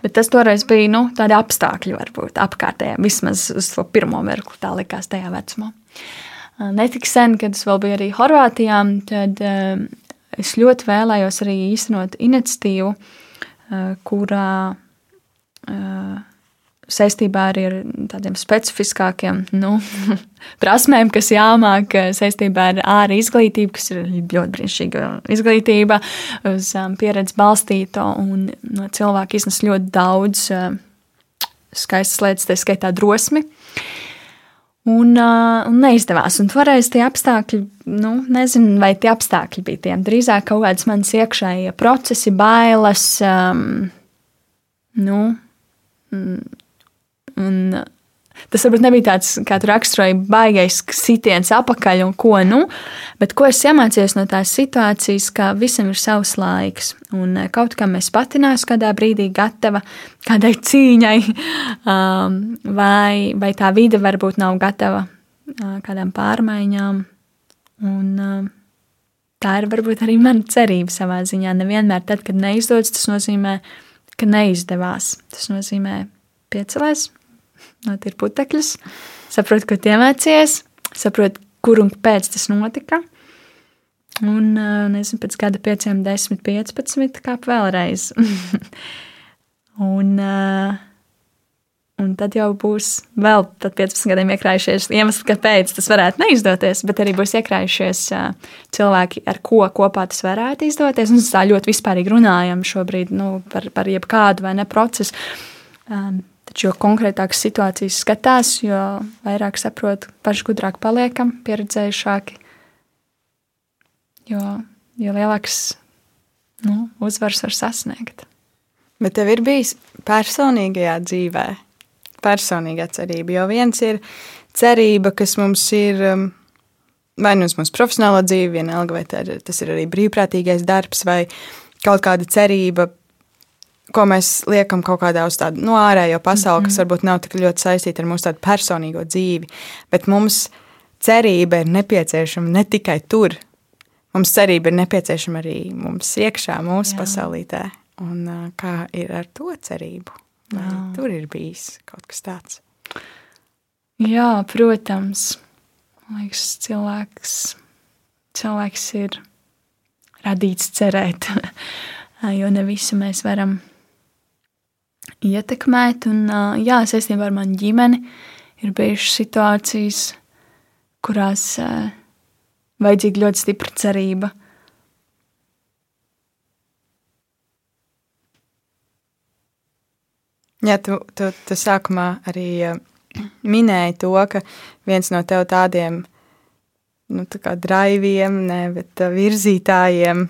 Bet tas toreiz bija nu, tādi apstākļi, varbūt apkārtējā, vismaz uz to pirmo mirkli, tā likās tajā vecumā. Eh, Netik sen, kad es vēl biju arī Horvātijā, tad uh, es ļoti vēlējos arī īstenot iniciatīvu, kurā uh, saistībā arī ar tādiem specifiskākiem nu, prasmēm, kas jāmāk saistībā ar ārā izglītību, kas ir ļoti brīnišķīga izglītība, uz um, pieredzi balstīta un no cilvēka iznes ļoti daudz uh, skaistas lietas, tā skaitā drosmi. Un, uh, un neizdevās. Un toreiz tie apstākļi, nu, nezinu, vai tie apstākļi bija tiem. Drīzāk kaut kādas manas iekšējie procesi, bailes, um, nu, Un, un tas varbūt nebija tāds, kā tu raksturoji, baigais sitiens apakaļ un ko nu, bet ko es iemācījos no tās situācijas, ka visam ir savs laiks. Un eh, kaut kā mēs patinās kādā brīdī gatava kādai cīņai, um, vai, vai tā vide varbūt nav gatava uh, kādām pārmaiņām. Un, uh, tā ir varbūt arī mana cerība savā ziņā. Nevienmēr tad, kad neizdodas, tas nozīmē, ka neizdevās. Tas nozīmē piecelies, notir putekļus, saprot, ko iemācījies, saprot, kur un pēc tas notika. Un, nezinu, pēc gada, pieciem, desmit, piecpadsmit, kāp vēlreiz. un, uh, Un tad jau būs vēl 15 gadiem iekrājušies iemesli, kāpēc tas varētu neizdoties, bet arī būs iekrājušies cilvēki, ar ko kopā tas varētu izdoties. Un tā ļoti vispārīgi runājam šobrīd nu, par, par jebkādu vai ne procesu. Taču jo konkrētākas situācijas skatās, jo vairāk saprot, paši gudrāk paliekam, pieredzējušāki, jo, jo lielāks nu, uzvars var sasniegt. Bet tev ir bijis personīgajā dzīvēm personīgā cerība. Jo viens ir cerība, kas mums ir um, vai nu uz mūsu profesionālo dzīvi, vienalga, vai ir, tas ir arī brīvprātīgais darbs, vai kaut kāda cerība, ko mēs liekam kaut kādā uz tādu no ārējo pasauli, mm -hmm. kas mhm. varbūt nav tik ļoti saistīta ar mūsu personīgo dzīvi. Bet mums cerība ir nepieciešama ne tikai tur. Mums cerība ir nepieciešama arī mums iekšā, mūsu Jā. pasaulītē. Un kā ir ar to cerību? Vai tur ir bijis kaut kas tāds? Jā, protams. Man liekas, cilvēks, cilvēks ir radīts cerēt, jo ne visu mēs varam ietekmēt. Un, jā, saistībā ar manu ģimeni ir bijušas situācijas, kurās vajadzīga ļoti stipra cerība Jā, tu, tu, tu sākumā arī minēji to, ka viens no tev tādiem nu, tā draiviem, ne, bet eh, virzītājiem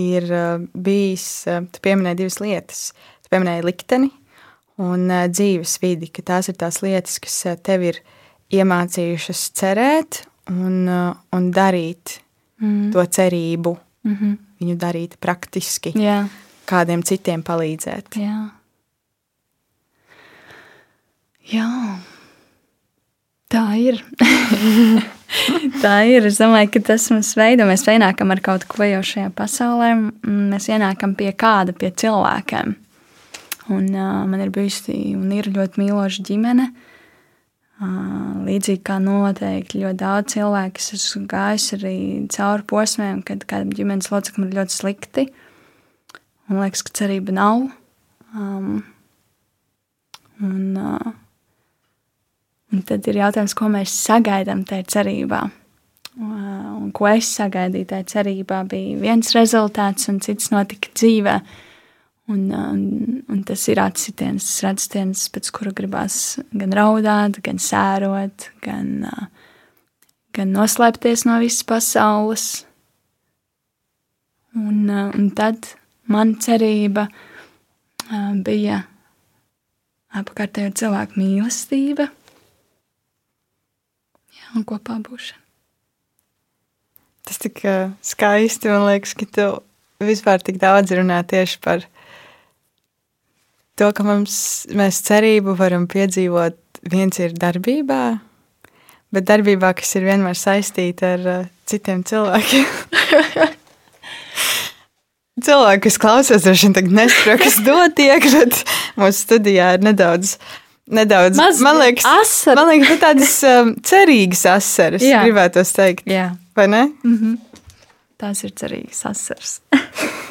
ir bijis, tu pieminēji divas lietas. Pieminēji likteni un dzīves vidi, ka tās ir tās lietas, kas tev ir iemācījušas cerēt un, un darīt mm. to cerību, mm -hmm. viņu darīt praktiski, Jā. kādiem citiem palīdzēt. Jā. Jā, tā ir. tā ir. Es domāju, ka tas mums veido. Mēs ienākam ar kaut ko jau šajā pasaulē. Mēs ienākam pie kāda, pie cilvēkiem. Un, uh, man ir bijusi un ir ļoti mīloša ģimene. Uh, līdzīgi kā noteikti ļoti daudz cilvēku, kas esmu gājis arī cauri posmiem, kad kādam ģimenes loceklim ir ļoti slikti. Man liekas, ka cerība nav. Um, un, uh, Un tad ir jautājums, ko mēs sagaidām tajā cerībā. Un ko es sagaidīju tajā cerībā, bija viens rezultāts, un cits notika dzīvē. Un, un, un tas ir atsitiens, tas ir atsitiens, pēc kura gribās gan raudāt, gan sērot, gan, gan noslēpties no visas pasaules. Un, un tad man cerība bija apkārtējo cilvēku mīlestība un kopā būšana. Tas tik skaisti, man liekas, ka tu vispār tik daudz runā tieši par to, ka mums, mēs cerību varam piedzīvot. Viens ir darbībā, bet darbībā, kas ir vienmēr saistīta ar uh, citiem cilvēkiem. Cilvēki, kas klausās, droši vien nesaprot, kas notiek, bet mūsu studijā ir nedaudz nedaudz Maz, man liekas, asar. man liekas tādas um, cerīgas asaras, gribētu teikt. Jā. Vai ne? Mm -hmm. Tās ir cerīgas asaras.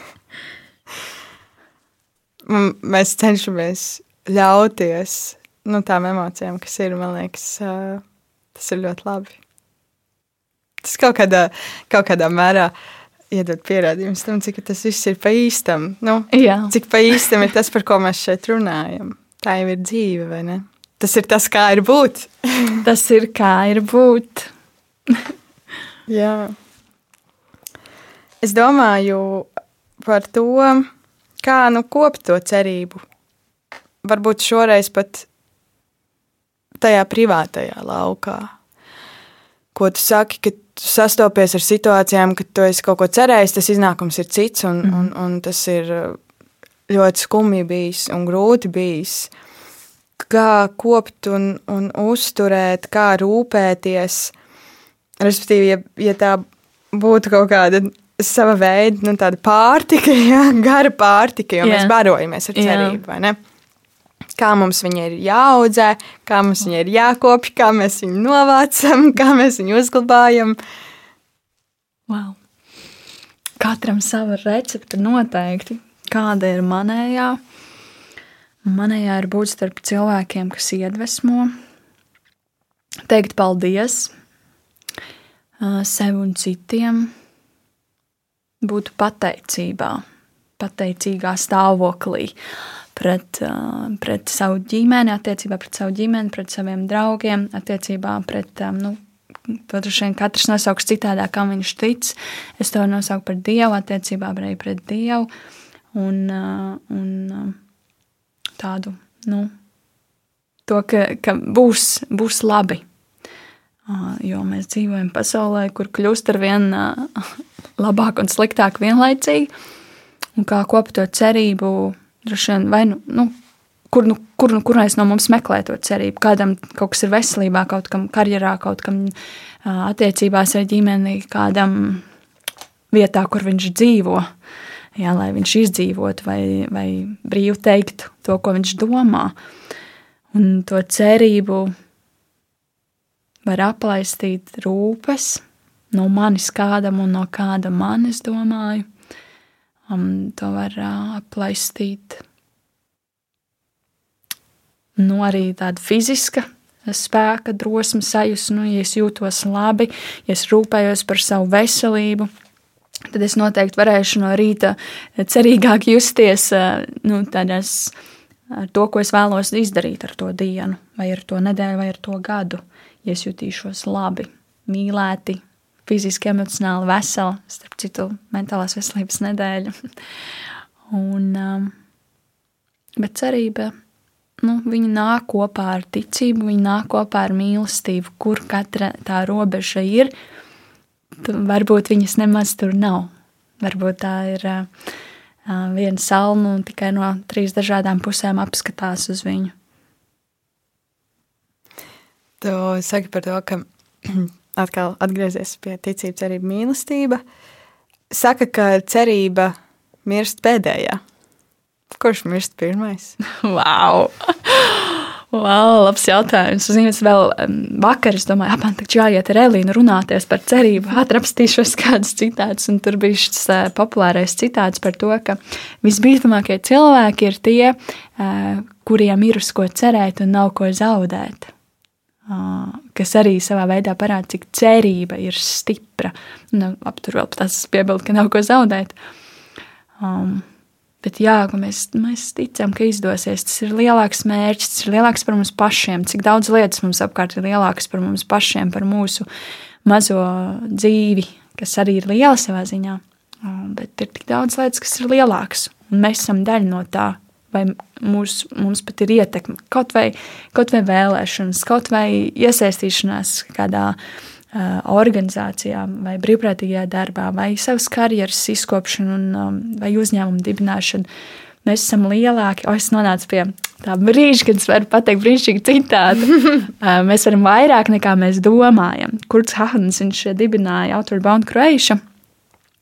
Mēs cenšamies ļauties nu, tām emocijām, kas ir. Man liekas, tas ir ļoti labi. Tas kaut kādā, kaut kādā mērā iedod pierādījumus tam, cik tas viss ir pa īstam. Nu, Jā. cik pa īstam ir tas, par ko mēs šeit runājam. Tā jau ir dzīve, vai ne? Tas ir tas, kā ir būt. tas ir kā ir būt. Jā. Es domāju par to, kā nu kopt to cerību varbūt šoreiz pat tajā privātajā laukā. Ko tu saki, ka tu sastopies ar situācijām, kad tu esi kaut ko cerējis, tas iznākums ir cits, un, mm. un, un tas ir ļoti skumji bijis un grūti bijis. Kā kopt un, un uzturēt, kā rūpēties. Respektīvi, ja, ja tā būtu kaut kāda sava veida nu, pārtika, ja, gara pārtika, jo yeah. mēs barojamies ar cerību, yeah. Kā mums viņa ir jāaudzē, kā mums viņa ir jākopja, kā mēs viņu novācam, kā mēs viņu uzglabājam. Wow. Katram sava recepte noteikti. Kāda ir manējā? Manējā ir būt starp cilvēkiem, kas iedvesmo, teikt paldies sev un citiem, būtu pateicībā, pateicīgā stāvoklī pret, pret savu ģimeni, attiecībā pret savu ģimeni, pret saviem draugiem, attiecībā pret, nu, vien katrs nosauks citādāk, kā viņš tic. Es to nosaucu par Dievu, attiecībā arī pret Dievu un, un tādu, nu, to, ka, ka būs, būs labi. Jo mēs dzīvojam pasaulē, kur kļūst ar vien labāk un sliktāk vienlaicīgi. Un kā kopt to cerību, droši vien, vai nu, nu kur, nu, kur, nu, kurais no mums meklē to cerību. Kādam kaut kas ir veselībā, kaut kam karjerā, kaut kam attiecībās ar ģimeni, kādam vietā, kur viņš dzīvo. Jā, lai viņš izdzīvotu vai, vai brīvi teiktu to, ko viņš domā. Un to cerību var aplaistīt rūpes no manis kādam un no kāda manis domāju. Um, to var uh, aplaistīt nu, arī tāda fiziska spēka, drosme, sajūta. Nu, ja es jūtos labi, ja es rūpējos par savu veselību, tad es noteikti varēšu no rīta cerīgāk justies nu, tādās, ar to, ko es vēlos izdarīt ar to dienu, vai ar to nedēļu, vai ar to gadu ja es jutīšos labi, mīlēti, fiziski, emocionāli veseli, starp citu, mentālās veselības nedēļa. Un, um, bet cerība, nu, viņa nāk kopā ar ticību, viņa nāk kopā ar mīlestību, kur katra tā robeža ir. Varbūt viņas nemaz tur nav. Varbūt tā ir uh, uh viena salma un tikai no trīs dažādām pusēm apskatās uz viņu. Tu saki par to, ka atkal atgriezies pie ticības, cerība, mīlestība. Saka, ka cerība mirst pēdējā. Kurš mirst pirmais? wow! Wow, labs jautājums. Zinu, es vēl vakar es domāju, apmēram tā, jāiet ar Elīnu runāties par cerību, atrapstīšos kādus citātus, un tur bija šis uh, populārais citāts par to, ka visbīstamākie cilvēki ir tie, uh, kuriem ir uz ko cerēt un nav ko zaudēt kas arī savā veidā parāda, cik cerība ir stipra. Nu, aptur vēl tas piebildu, ka nav ko zaudēt. Um, bet jā, mēs, mēs ticam, ka izdosies. Tas ir lielāks mērķis, tas ir lielāks par mums pašiem. Cik daudz lietas mums apkārt ir lielākas par mums pašiem, par mūsu mazo dzīvi, kas arī ir liela savā ziņā. Um, bet ir tik daudz lietas, kas ir lielākas, un mēs esam daļa no tā vai mūs, mums pat ir ietekme, kaut vai, kaut vai vēlēšanas, kaut vai iesaistīšanās kādā uh, organizācijā, vai brīvprātīgajā darbā, vai savas karjeras izkopšana un, um, vai uzņēmuma dibināšana. Mēs esam lielāki. O, es nonācu pie tā brīža, kad es varu pateikt brīnišķīgu citātu. uh, mēs varam vairāk nekā mēs domājam. Kurts Hahns viņš dibināja Outward Bound Croatia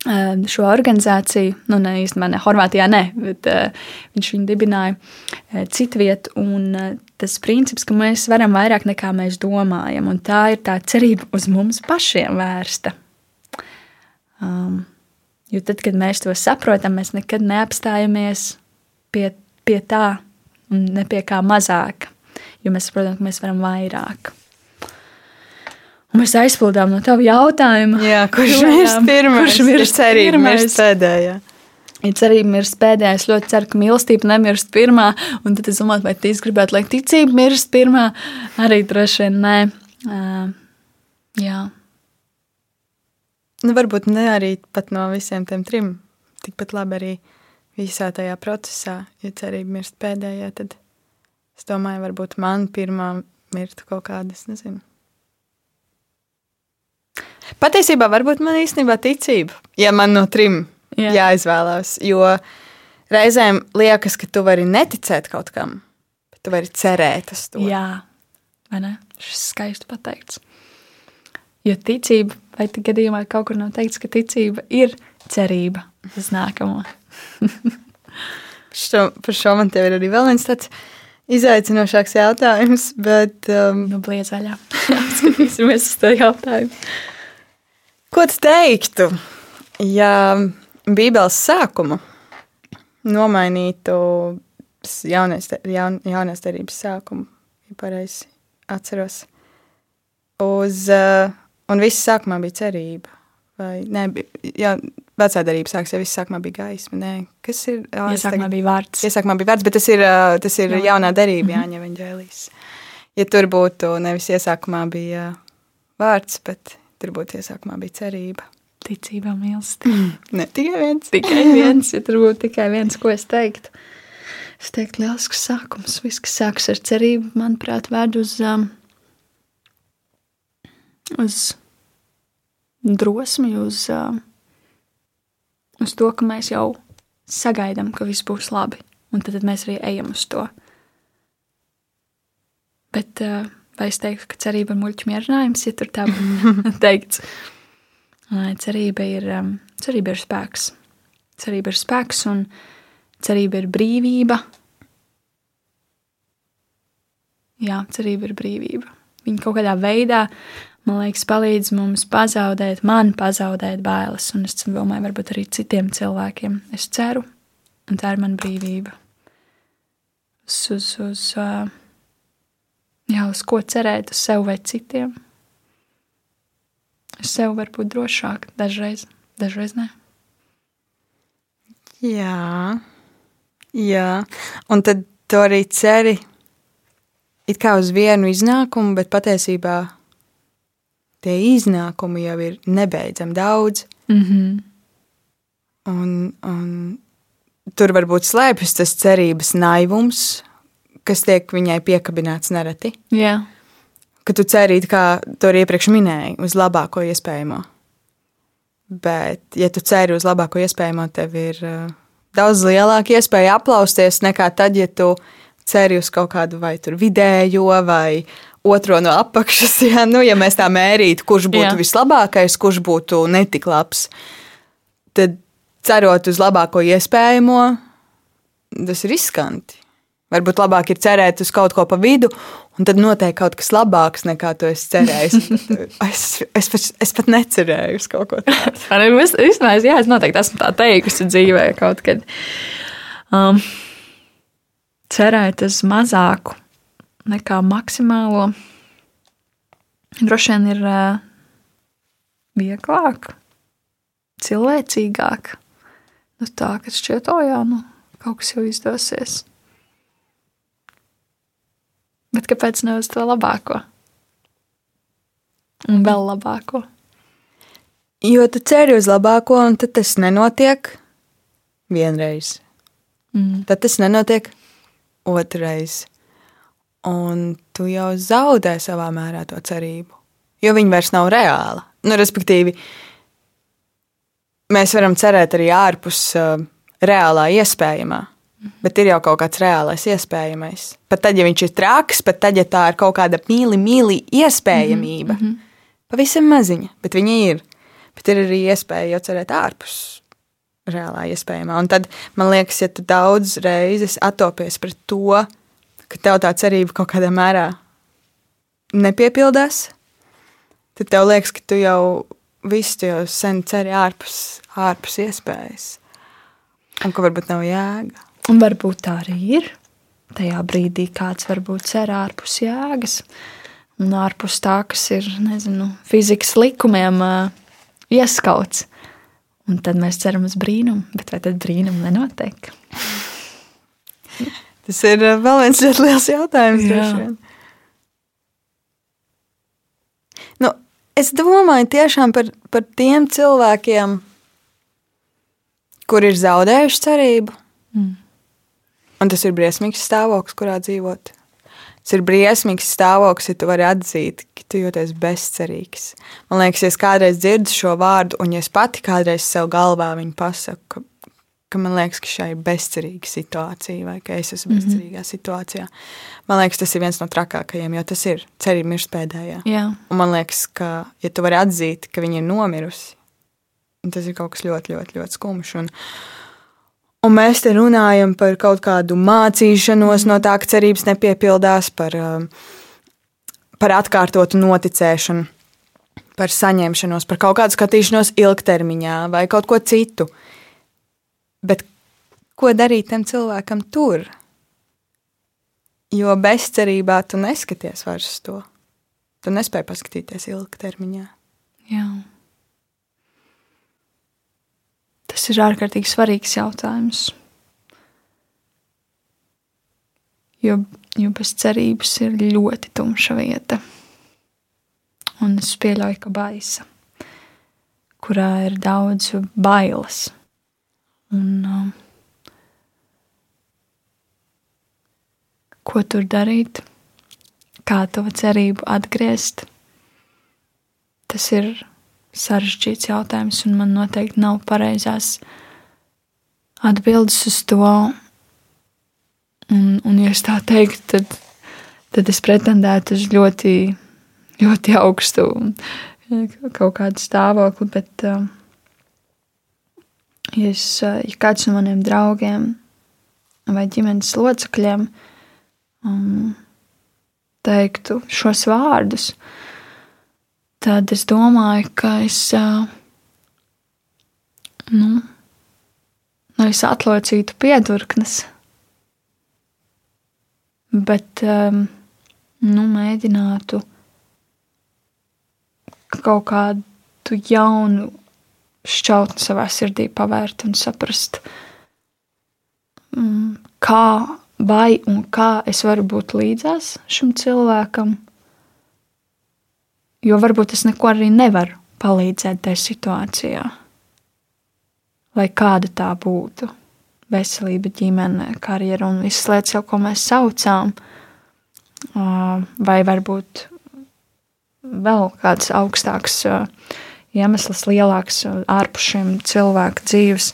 šo organizāciju, nu, ne īstenībā ne Horvātijā, ne, bet uh, viņš viņu dibināja uh, citu vietu. Un uh, tas princips, ka mēs varam vairāk nekā mēs domājam, un tā ir tā cerība uz mums pašiem vērsta. Um, jo tad, kad mēs to saprotam, mēs nekad neapstājamies pie, pie tā, un ne pie kā mazāk, jo mēs saprotam, ka mēs varam vairāk. Un mēs aizpildām no tava jautājuma. Jā, kurš mirst pirmais? Kurš mirst cerība mirst pēdējā? Ja cerība mirst pēdējā, es ļoti ceru, ka mīlestība nemirst pirmā. Un tad es domāju, vai tu gribētu, lai ticība mirst pirmā. Arī droši vien nē. Uh, jā. Nu, varbūt ne arī pat no visiem tiem trim. Tikpat labi arī visā tajā procesā, ja cerība mirst pēdējā, tad Es domāju, varbūt man pirmā mirta kaut kāda, es nezinu. Patiesībā, varbūt man īstenībā ticība, ja man no trim Jā. Jā. jāizvēlās. Jo reizēm liekas, ka tu vari neticēt kaut kam, bet tu vari cerēt uz to. Jā, vai ne? Šis skaisti pateikts. Jo ticība, vai te gadījumā kaut kur nav teikts, ka ticība ir cerība uz nākamo. Šo, par šo man te ir arī vēl viens tāds izaicinošāks jautājums, bet um, Nu, bliezaļā. Skatīsimies uz to jautājumu. Ko tu teiktu, ja Bībeles sākumu nomainītu jaunais, jaun, jaunās derības sākumu, ja pareizi atceros, uz, uh, un viss sākumā bija cerība, vai ne, bi- jā, vecā derība sāks, ja viss sākumā bija gaisma, nē, kas ir? ā, es Iesākumā tagad- bija vārds. Iesākumā bija vārds, bet tas ir, tas ir Jā. jaunā derība, Jāņa Evanģēlijas. Ja tur būtu nevis iesākumā bija vārds, bet tur būtu iesākumā bija cerība. Ticībā mīlestība. Ne tikai viens. Tikai viens, ja tur būtu tikai viens, ko es teiktu. Es teiktu, liels sākums. Viss, kas sākas ar cerību, manuprāt, ved uz, um, uz drosmi, uz, um, uz to, ka mēs jau sagaidām, ka viss būs labi. Un tad, tad mēs arī ejam uz to. Bet uh, vai es teiktu, ka cerība ir muļķu mierinājums, ja tur tā teikts? Lai cerība ir, um, cerība ir spēks. Cerība ir spēks un cerība ir brīvība. Jā, cerība ir brīvība. Viņa kaut kādā veidā, man liekas, palīdz mums pazaudēt, man pazaudēt bailes, un es domāju, varbūt arī citiem cilvēkiem. Es ceru, un tā ir mana brīvība. Uz, uz, uz, uh, jā, uz ko cerēt, uz sevi vai citiem. Es sev varu būt drošāk, dažreiz, dažreiz ne. Jā, jā. Un tad tu arī ceri it kā uz vienu iznākumu, bet patiesībā tie iznākumi jau ir nebeidzami daudz. Mm -hmm. Un, un tur varbūt slēpjas tas cerības naivums, kas tiek viņai piekabināts nereti. Jā, Ka tu ceri, it kā to arī iepriekš minēji, uz labāko iespējamo. Bet, ja tu ceri uz labāko iespējamo, tev ir uh, daudz lielāka iespēja aplausties nekā tad, ja tu ceri uz kaut kādu vai vidējo vai otro no apakšas. Ja, nu, ja mēs tā mērītu, kurš būtu Jā. vislabākais, kurš būtu netik labs, tad cerot uz labāko iespējamo, tas ir riskanti. Varbūt labāk ir cerēt uz kaut ko pa vidu, un tad notiek kaut kas labāks nekā tu esi cerējis. es, es, pat, es pat necerēju uz kaut ko tādu. es, es, jā, es noteikti esmu tā teikusi dzīvē kaut kad. Um, cerēt uz mazāku nekā maksimālo droši vien ir uh, vieglāk, cilvēcīgāk. Nu, tā, ka šķiet, o jā, nu, kaut kas jau izdosies. Bet kāpēc ne uz to labāko? Un vēl labāko. Jo tu ceri uz labāko, un tad tas nenotiek vienreiz. Mm. Tad tas nenotiek otrreiz. Un tu jau zaudē savā mērā to cerību. Jo viņa vairs nav reāla. Nu, respektīvi, mēs varam cerēt arī ārpus uh, reālā iespējamā. Bet ir jau kaut kāds reālais iespējamais. Pat tad, ja viņš ir traks, pat tad, ja tā ir kaut kāda mīli, mīli iespējamība. Mm -hmm. Pavisam maziņa, bet viņa ir. Bet ir arī iespēja jau cerēt ārpus reālā iespējamā. Un tad man liekas, ja tu daudz reizes attopies pret to, ka tev tā cerība kaut kādā mērā nepiepildās, tad tev liekas, ka tu jau visu tu jau sen ceri ārpus, ārpus iespējas. Un ka varbūt nav jēga. Un varbūt tā arī ir. Tajā brīdī kāds varbūt cer ārpus jēgas, un ārpus tā, kas ir nezinu, fizikas likumiem ieskauts. Un tad mēs ceram uz brīnumu, bet vai tad brīnumu nenotiek? Tas ir vēl viens ļoti liels jautājums. Nu, es domāju tiešām par, par tiem cilvēkiem, kur ir zaudējuši cerību. Mm. Un tas ir briesmīgs stāvoklis, kurā dzīvot. Tas ir briesmīgs stāvoklis, ja tu vari atzīt, ka tu jūties bezcerīgs. Man liekas, ja es kādreiz dzirdu šo vārdu, un ja es pati kādreiz sev galvā viņu pasaku, ka, ka man liekas, ka šī ir bezcerīga situācija, vai ka es esmu Mhm. bezcerīgā situācijā, man liekas, tas ir viens no trakākajiem, jo tas ir cerība mirst pēdējā. Jā, Un man liekas, ka, ja tu vari atzīt, ka viņa ir nomirusi, tas ir kaut kas ļoti, ļoti, ļoti skumjš. Un, un mēs te runājam par kaut kādu mācīšanos no tā, ka cerības nepiepildās, par, um, par atkārtotu noticēšanu, par saņemšanos, par kaut kādu skatīšanos ilgtermiņā vai kaut ko citu. Bet ko darīt tam cilvēkam tur? Jo bezcerībā tu neskaties vairs to. Tu nespēji paskatīties ilgtermiņā. jā. Tas ir ārkārtīgi svarīgs jautājums. Jo, jo bez cerības ir ļoti tumša vieta. Un es pieļauju, ka baisa, kurā ir daudz bailes. Un, um, ko tur darīt, kā to cerību atgriezt, tas ir sarežģīts jautājums, un man noteikti nav pareizās atbildes uz to. Un, un ja es tā teiktu, tad, tad es pretendētu uz ļoti, ļoti augstu kaut kādu stāvokli. Bet, uh, ja, es, uh, ja kāds no maniem draugiem vai ģimenes locekļiem um, teiktu šos vārdus, tad es domāju, ka es nu, nevis atlocītu piedurknes, bet nu, mēģinātu kaut kādu jaunu šķautni savā sirdī pavērt un saprast, kā vai un kā es varu būt līdzās šim cilvēkam. Jo varbūt es neko arī nevaru palīdzēt tajā situācijā. Lai kāda tā būtu. Veselība, ģimene, karjera un visas lietas, jau, ko mēs saucām. Vai varbūt vēl kāds augstāks iemesls, lielāks ārpus šiem cilvēku dzīves.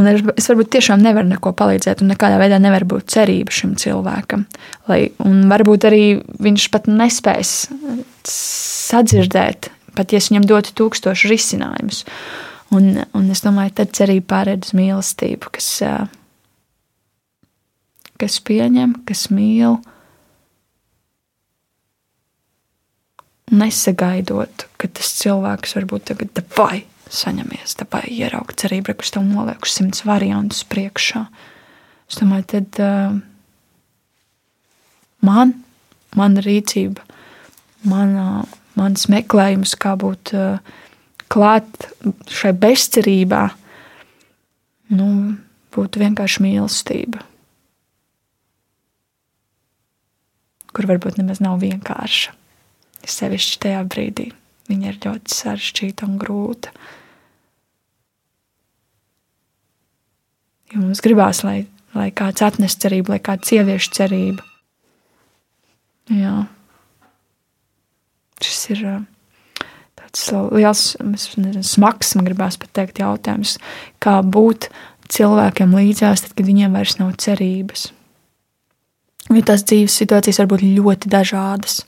Un es varbūt tiešām nevaru neko palīdzēt, un nekādā veidā nevar būt cerība šim cilvēkam. Lai, un varbūt arī viņš pat nespēs sadzirdēt, pat ja es viņam dotu tūkstošu risinājumus. Un, un es domāju, tad cerība pārēd uz mīlestību, kas, kas pieņem, kas mīl. Nesagaidot, ka tas cilvēks varbūt tagad vai saņemies, vai ieraugt cerību, kurš tev noliek uz simts variantus priekšā. Es domāju, tad uh, man, mana rīcība, mana, mans meklējums, kā būt uh, klāt šai bezcerībā, nu, būtu vienkārši mīlestība. Kur varbūt nemaz nav vienkārša. Sevišķi tajā brīdī viņa ir ļoti sarežģīta un grūta. Jo mums gribās, lai, lai kāds atnes cerību, lai kāds ievieš cerību. Jā. Šis ir tāds liels, nezinu, smags, man gribās pat teikt, jautājums, kā būt cilvēkiem līdzās, tad, kad viņiem vairs nav cerības. Jo tās dzīves situācijas var būt ļoti dažādas.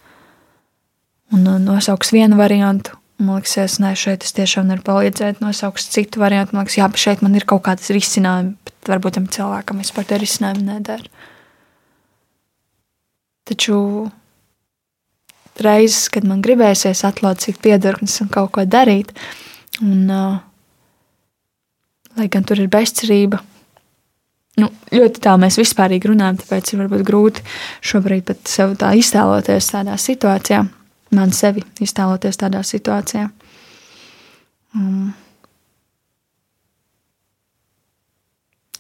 Un nosauks vienu variantu, man liekas, nē, šeit es tiešām nevaru palīdzēt. Nosauks citu variantu, man liekas, jā, šeit man ir kaut kādas risinājumi, bet varbūt tam cilvēkam vispār tie risinājumi neder. Taču reizes, kad man gribēsies atlocīt piedurknes un kaut ko darīt, un, uh, lai gan tur ir bezcerība, nu, ļoti tā mēs vispārīgi runājam, tāpēc ir varbūt grūti šobrīd pat sev tā iztēloties tādā situācijā man sevi iztēloties tādā situācijā. Um,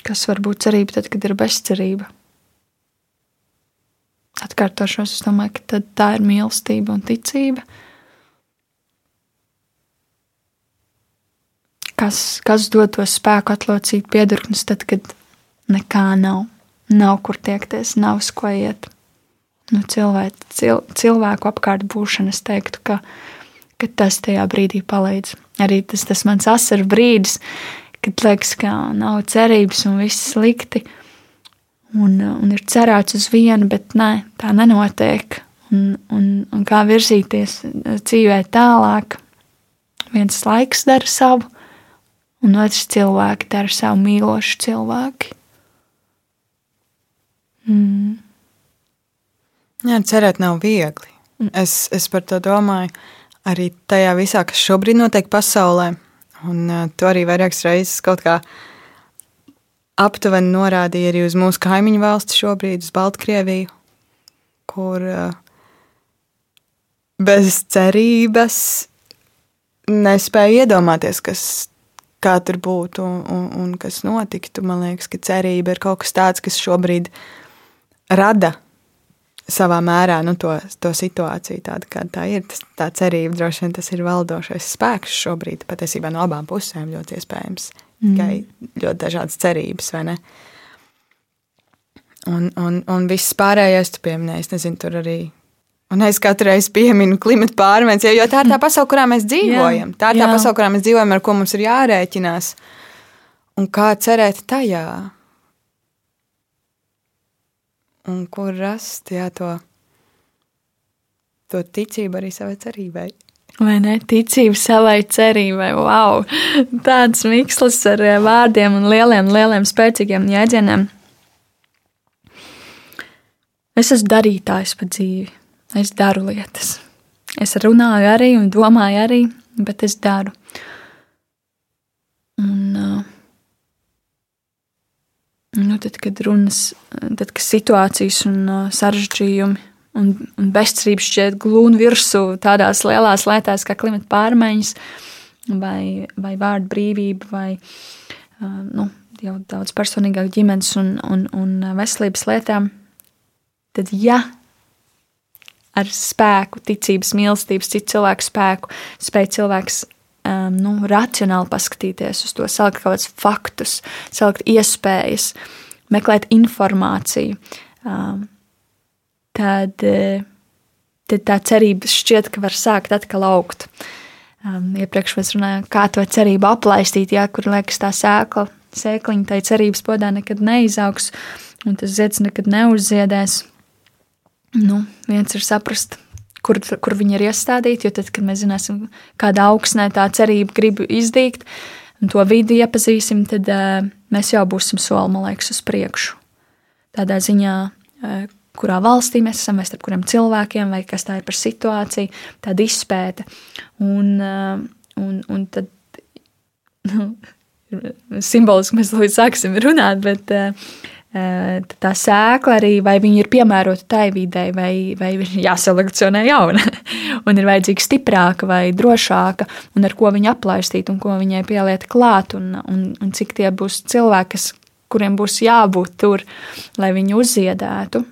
kas var būt cerība tad, kad ir bezcerība? Atkārtošos, es domāju, ka tā ir mīlestība un ticība. Kas, kas dod to spēku atlocīt piedurknes tad, kad nekā nav, nav kur tiekties, nav uz ko iet, nu, cilvēku, cil, cilvēku apkārt būšana, es teiktu, ka, ka tas tajā brīdī palīdz. Arī tas, tas mans asaru brīdis, kad liekas, ka nav cerības un viss slikti. Un, un ir cerēts uz vienu, bet nē, tā nenotiek. Un, un, un kā virzīties dzīvē tālāk. Viens laiks dara savu, un otrs cilvēki dara savu mīlošu cilvēku. Mm. Jā, cerēt nav viegli. Es, es par to domāju arī tajā visā, kas šobrīd notiek pasaulē. Un uh, to arī vairākas reizes kaut kā aptuveni norādīja arī uz mūsu kaimiņu valsti šobrīd, uz Baltkrieviju, kur uh, bez cerības nespēja iedomāties, kas, kā tur būtu un, un, un kas notiktu. Man liekas, ka cerība ir kaut kas tāds, kas šobrīd rada savā mērā nu, to, to situāciju, tāda, kāda tā ir. Tas, tā cerība droši vien tas ir valdošais spēks šobrīd, patiesībā no abām pusēm ļoti iespējams. Mm. Tikai ļoti dažādas cerības, vai ne? Un, un, un viss pārējais, tu pieminēji, es nezinu, tur arī. Un es katru reizi pieminu klimata pārmaiņas, jo tā ir tā pasaule, kurā mēs dzīvojam. Jā, tā ir tā jā. pasaule, kurā mēs dzīvojam, ar ko mums ir jārēķinās. Un kā cerēt tajā? Un kur rast jā, to, to ticību arī savai cerībai. Vai ne? Ticība savai cerībai. Wow! Tāds mikslis ar eh, vārdiem un lieliem, lieliem spēcīgiem jēdzieniem. Es esmu darītājs pa dzīvi. Es daru lietas. Es runāju arī un domāju arī, bet es daru. Un, uh, Nu, tad, kad runas, tad, kad situācijas un sarežģījumi un, un bezcerības šķiet glūni virsū tādās lielās lietās kā klimata pārmaiņas, vai, vai vārdu brīvība, vai nu, jau daudz personīgāk ģimenes un, un, un veselības lietām, tad ja ar spēku, ticības, mīlestības, citu cilvēku spēku spēj cilvēks um, nu, racionāli paskatīties uz to, salikt kaut kādus faktus, salikt iespējas, meklēt informāciju, um, tad, eh, tad tā cerība šķiet, ka var sākt atkal augt. Um, iepriekš mēs runājām, kā to cerību aplaistīt, ja kur liekas tā sēkla, sēkliņa tai cerības podā nekad neizaugs, un tas zieds nekad neuzziedēs. Nu, viens ir saprast, kur, kur viņi ir iestādīti. Jo tad, kad mēs zināsim, kādā augsnē tā cerība grib izdīgt, un to vidi iepazīsim, tad uh, mēs jau būsim soli, man liekas, uz priekšu. Tādā ziņā, uh, kurā valstī mēs esam, vai starp kuriem cilvēkiem, vai kas tā ir par situāciju, tāda izpēta. Un, uh, un, un tad, nu, simboliski mēs līdz sāksim runāt, bet uh, tā sēkla arī, vai viņa ir piemērota tai videi, vai, vai ir jāselekcionē jauna, un ir vajadzīga stiprāka vai drošāka, un ar ko viņa aplaistīt, un ko viņai pieliet klāt, un, un, un cik tie būs cilvēki, kas, kuriem būs jābūt tur, lai viņu uzziedētu.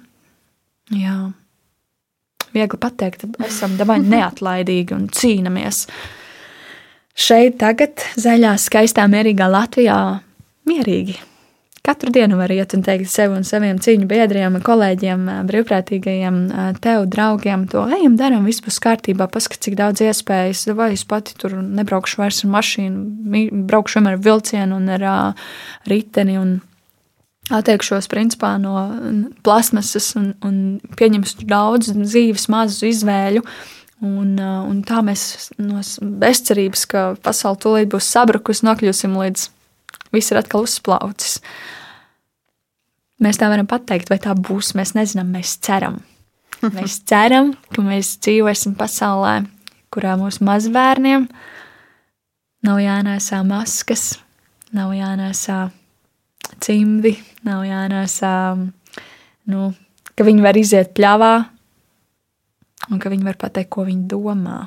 Jā. Viegli pateikt, esam dabūji neatlaidīgi un cīnāmies. Šeit, tagad, zaļā, skaistā, mierīgā Latvijā, mierīgi Katru dienu var iet un teikt sev un saviem cīņu biedriem, kolēģiem, brīvprātīgajiem, tev, draugiem, to ejam, darām, viss būs kārtībā, paskat, cik daudz iespējas, vai es pati tur nebraukšu vairs ar mašīnu, braukšu vienmēr ar vilcienu un ar uh, riteni un atteikšos principā no plasmasas un, un pieņemšu daudz dzīves mazu izvēļu. Un, un tā mēs no bezcerības, ka pasaule tūlīt būs sabrukusi, nokļūsim līdz viss ir atkal uzplaucis. Mēs tā varam pateikt, vai tā būs. Mēs nezinām, mēs ceram. Mēs ceram, ka mēs dzīvosim pasaulē, kurā mūsu mazbērniem nav jānēsā maskas, nav jānēsā cimdi, nav jānēsā, nu, ka viņi var iziet pļavā un ka viņi var pateikt, ko viņi domā.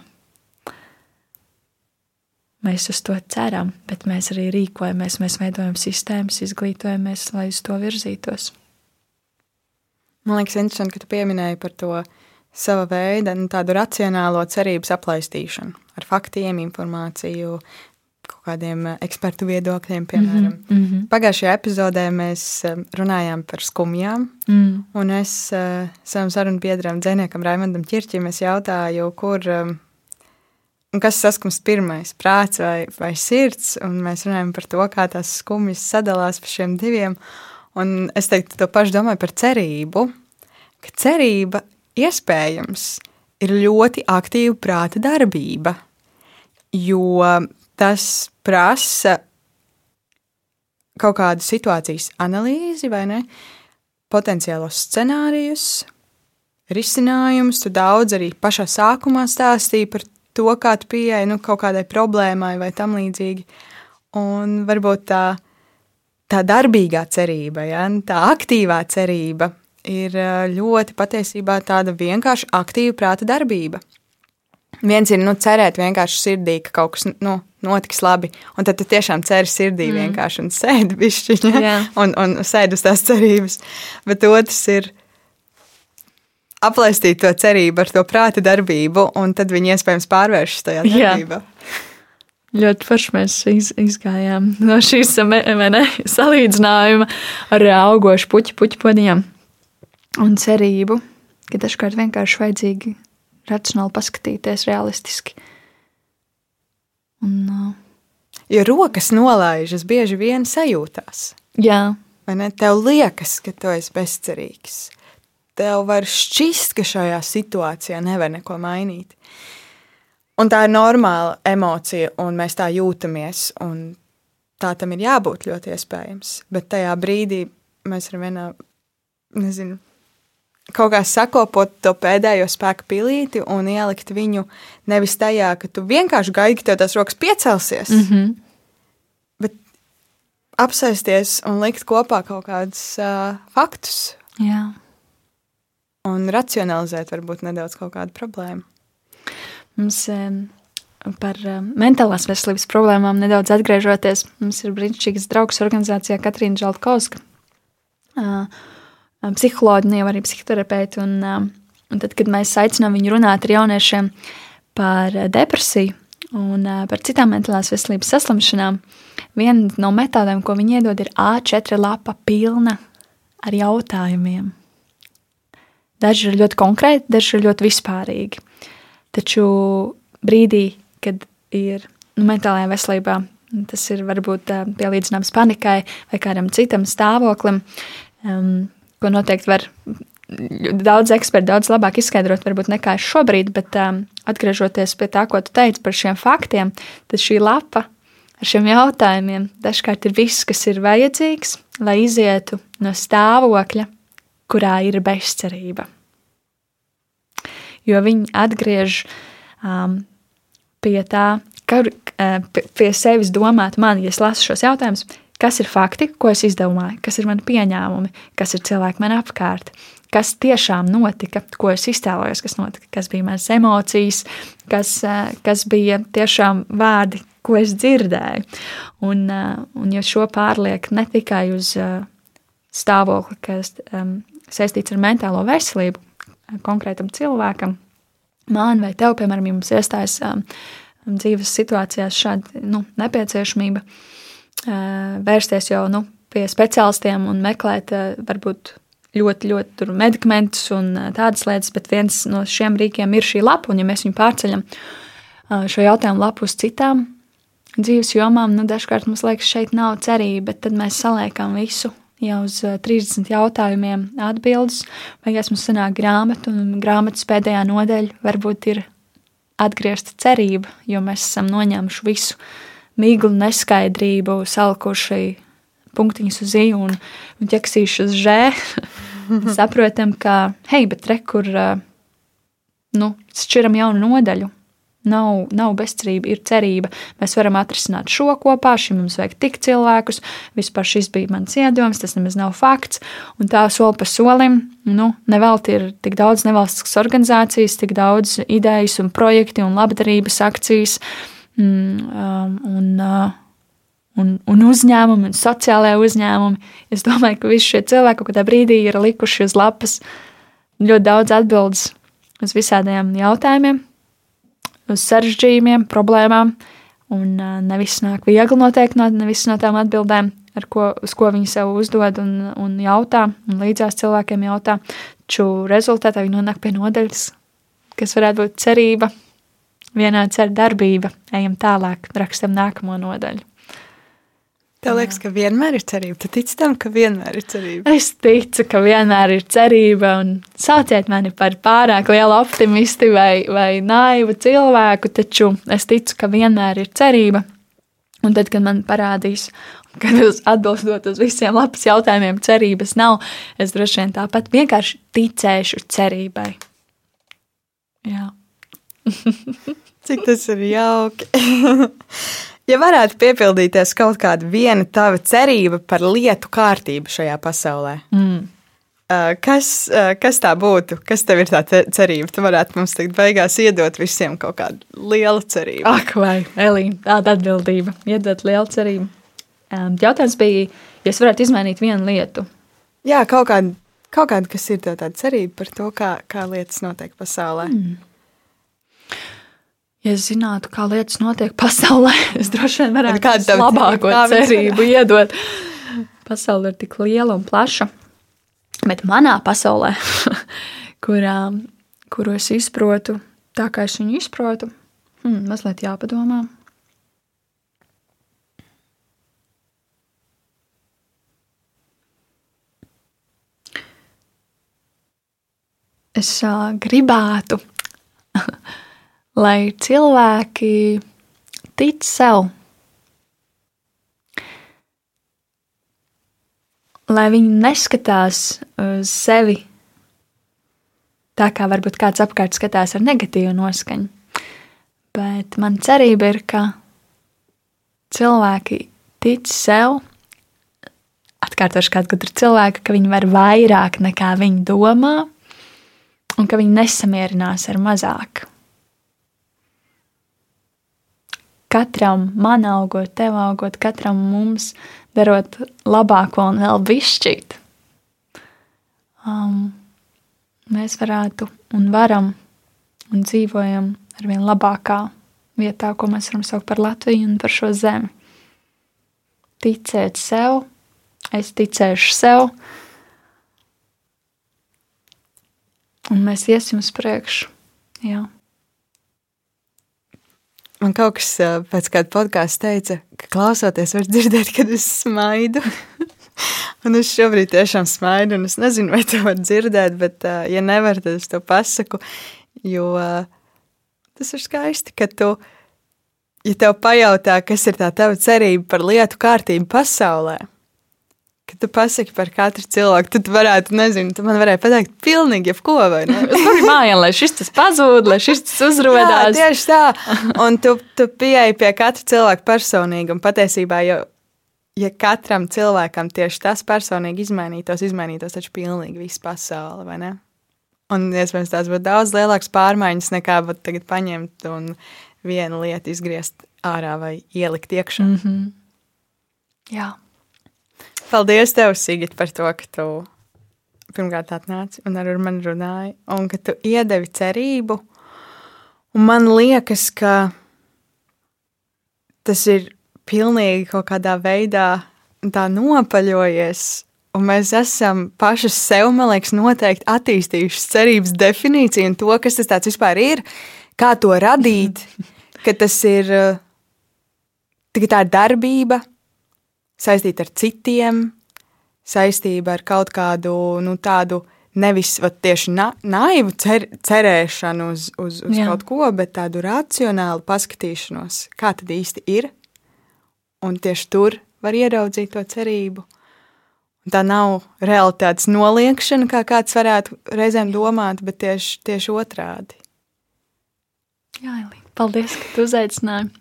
Mēs uz to ceram, bet mēs arī rīkojamies, mēs veidojam sistēmas, izglītojamies, lai uz to virzītos. Man liekas, interesanti, ka tu pieminēji par to sava veida nu, tādu racionālo cerības aplaistīšanu ar faktiem, informāciju, kaut kādiem ekspertu viedokļiem, piemēram. Mm -hmm. Pagājušajā epizodē mēs runājām par skumjām, mm. un es uh, savam sarunu biedram, dzēniekam Raimondam Čirķim, jautāju, kur, um, kas saskums pirmais, prāts vai, vai sirds, un mēs runājam par to, kā tās skumjas sadalās pa šiem diviem, un es teiktu to pašu domāju par cerību, ka cerība iespējams ir ļoti aktīva prāta darbība, jo tas prasa kaut kādu situācijas analīzi vai ne, potenciālos scenārijus, risinājumus. Tu daudz arī pašā sākumā stāstīji par to, kā tu pieeji nu, kaut kādai problēmai vai tam līdzīgi. Un varbūt tā, tā darbīgā cerība, ja, tā aktīvā cerība ir ļoti patiesībā tāda vienkārši aktīva prāta darbība. Viens ir nu, cerēt vienkārši sirdī, ka kaut kas nu, notiks labi. Un tad tu tiešām ceri sirdī mm. vienkārši un sēdi bišķiņa yeah. un, un sēdi uz tās cerības. Bet otrs ir aplaistīt to cerību ar to prāta darbību, un tad viņi iespējams pārvēršas tajā darbībā. Yeah. Ļoti forši mēs iz, izgājām no šīs ne, salīdzinājuma ar augošu puķu, puķu podiem un cerību, ka dažkārt vienkārši vajadzīgi racionāli paskatīties, realistiski. Un, uh, jo rokas nolaižas bieži vien sajūtās. Jā. Vai ne? Tev liekas, ka tu esi bezcerīgs. Tev var šķist, ka šajā situācijā nevar neko mainīt. Un tā ir normāla emocija, un mēs tā jūtamies. Tā tam ir jābūt ļoti iespējams. Bet tajā brīdī mēs ar vienā, nezinu, kaut kā sakopot to pēdējo spēku pilīti un ielikt viņu nevis tajā, ka tu vienkārši gaidi, ka tev tās rokas piecelsies, mm -hmm. bet apsēsties un likt kopā kaut kādus uh, faktus. Jā. Un racionalizēt varbūt nedaudz kaut kādu problēmu. Mums um, par um, mentālās veselības problēmām nedaudz atgriežoties, mums ir brīnišķīgs draugs organizācijā Katrīna Žaltkovska. Uh, psihologi, ne jau arī psihoterapeiti. Un, un tad, kad mēs aicinām viņu runāt ar jauniešiem par depresiju un par citām mentālās veselības saslimšanām, viena no metodēm, ko viņi iedod, ir A4 lapa pilna ar jautājumiem. Daži ir ļoti konkrēti, daži ir ļoti vispārīgi. Taču brīdī, kad ir nu, mentālajā veselībā, tas ir varbūt pielīdzināms panikai vai kādam citam stāvoklim, um, ko noteikti var daudz eksperti daudz labāk izskaidrot, varbūt nekā es šobrīd, bet um, atgriežoties pie tā, ko tu teici par šiem faktiem, tad šī lapa ar šiem jautājumiem dažkārt ir viss, kas ir vajadzīgs, lai izietu no stāvokļa, kurā ir bezcerība. Jo viņi atgriež um, pie tā, ka, uh, pie sevis domāt, man, ja es lasu šos jautājumus, kas ir fakti, ko es izdomāju, kas ir mani pieņēmumi, kas ir cilvēki man apkārt, kas tiešām notika, ko es iztēlojos, kas notika, kas bija manas emocijas, kas, eh, kas bija tiešām vārdi, ko es dzirdēju. Un, eh, un ja šo pārliek ne tikai uz eh, stāvokli, kas um, saistīts ar mentālo veselību konkrētam cilvēkam, man vai tev, piemēram, ja mums iestājas um, dzīves situācijās šāda nu, nepieciešamība, uh, vērsties jau nu, pie speciālistiem un meklēt varbūt ļoti, ļoti medikamentus un tādas lietas, bet viens no šiem rīkiem ir šī lapa, un ja mēs viņu pārceļam šo jautājumu lapu uz citām dzīves jomām, nu dažkārt mums liekas, šeit nav cerība, bet tad mēs saliekam visu jau uz 30 jautājumiem atbildes, beigās mums sanāk grāmata, un grāmatas pēdējā nodaļa varbūt ir atgriezta cerība, jo mēs esam noņēmuši visu miglu neskaidrību, salikuši punktiņus uz iju un, un ķeksīšu uz žē. saprotam, ka, hei, bet re, kur nu, šķiram jaunu nodaļu. Nav, nav bezcerība, ir cerība. Mēs varam atrisināt šo kopā, šim mums vajag tik cilvēkus. Vispār šis bija mans iedoms, tas nemaz nav fakts. Un tā soli pa solim, nu, nevelti ir tik daudz nevalstiskas organizācijas, tik daudz idejas un projekti un labdarības akcijas. Mm, um, un, uh, un, un uzņēmumi, un sociālajie uzņēmumi. Es domāju, ka visi šie cilvēki kaut kādā brīdī ir likuši uz lapas ļoti daudz atbildes uz visādiem jautājumiem, uz sarežģījumiem, problēmām. Un nevis nāk viegli noteikti no, nevis no tām atbildēm, ar ko, uz ko viņi sev uzdod un, un jautā, un līdzās cilvēkiem jautā. Taču rezultātā viņi nonāk pie nodaļas, kas varētu būt cerība, vienāds ar darbība. Ejam tālāk, rakstam nākamo nodaļu. Tev liekas, ka vienmēr ir cerība. Tu tici tam, ka vienmēr ir cerība. Es ticu, ka vienmēr ir cerība, un sauciet mani par pārāk lielu optimistu vai, vai naivu cilvēku, taču es ticu, ka vienmēr ir cerība. Un tad, kad man parādīs, kad uz atbildot uz visiem lapas jautājumiem, cerības nav, es droši vien tāpat vienkārši ticēšu cerībai. Jā. Cik tas ir jauki. Ja varētu piepildīties kaut kāda viena tava cerība par lietu kārtību šajā pasaulē, mm. kas, kas tā būtu? Kas tev ir tā cerība? Tu varētu mums tagad beigās iedot visiem kaut kādu lielu cerību. Ak, vai Elīna, tāda atbildība, iedot lielu cerību. Jautājums bija, ja es varētu izmainīt vienu lietu. Jā, kaut kāda, kaut kāda kas ir tāda cerība par to, kā, kā lietas notiek pasaulē. Mm. Ja es zinātu, kā lietas notiek pasaulē, es droši vien varētu kādu labāko cerību iedot. Pasaule ir tik liela un plaša, bet manā pasaulē, kurā, kuru es izprotu, tā kā es viņu izprotu, hmm, mazliet jāpadomā. Es uh, gribētu lai cilvēki tic sev. Lai viņi neskatās uz sevi tā, kā varbūt kāds apkārt skatās ar negatīvu noskaņu. Bet man cerība ir, ka cilvēki tic sev, atkārtošu kādu gudru cilvēku, ka viņi var vairāk nekā viņi domā, un ka viņi nesamierinās ar mazāku. Katram, man augot, tev augot, katram mums darot labāko un vēl bišķīt. Um, mēs varētu un varam un dzīvojam ar vien labākā vietā, ko mēs varam saukt par Latviju un par šo zemi. Ticēt sev, es ticēšu sev, un mēs iesim uz priekšu. Jā. Man kaut kas pēc kāda podkāsta teica, ka klausoties, var dzirdēt, kad es smaidu. un es šobrīd tiešām smaidu, un es nezinu, vai to var dzirdēt, bet, ja nevar, tad es to pasaku. Jo tas ir skaisti, ka tu, ja tev pajautā, kas ir tā tava cerība par lietu kārtību pasaulē, ka tu pasaki par katru cilvēku, tad varētu, nezinu, tu man varēja pateikt pilnīgi jebko, vai ne? Es varu mājā, lai šis tas pazūd, lai šis tas uzrodās. Jā, tieši tā. Un tu, tu pieeji pie katra cilvēka personīgi, un patiesībā, jo, ja katram cilvēkam tieši tas personīgi izmainītos, izmainītos taču pilnīgi viss pasaule, vai ne? Un, iespējams, tās būtu daudz lielākas pārmaiņas nekā tagad paņemt un vienu lietu izgriezt ārā vai ielikt iekšā. Mm -hmm. Jā. Paldies, tev, Sigit, par to, ka tu pirmkārt atnāci un ar mani runāji, un ka tu iedevi cerību. Un man liekas, ka tas ir pilnīgi kaut kādā veidā tā nopaļojies. Un mēs esam paši sev, man liekas, noteikti attīstījuši cerības definīciju un to, kas tas vispār ir, kā to radīt, ka tas ir tikai tā darbība, saistīta ar citiem, saistība ar kaut kādu nu, tādu nevis vat, tieši na, naivu cer, cerēšanu uz, uz, uz Jā. kaut ko, bet tādu racionālu paskatīšanos, kā tad īsti ir. Un tieši tur var ieraudzīt to cerību. Un tā nav realitātes noliekšana, kā kāds varētu reizēm domāt, bet tieši, tieši otrādi. Jā, Elī, paldies, ka tu uzaicināji.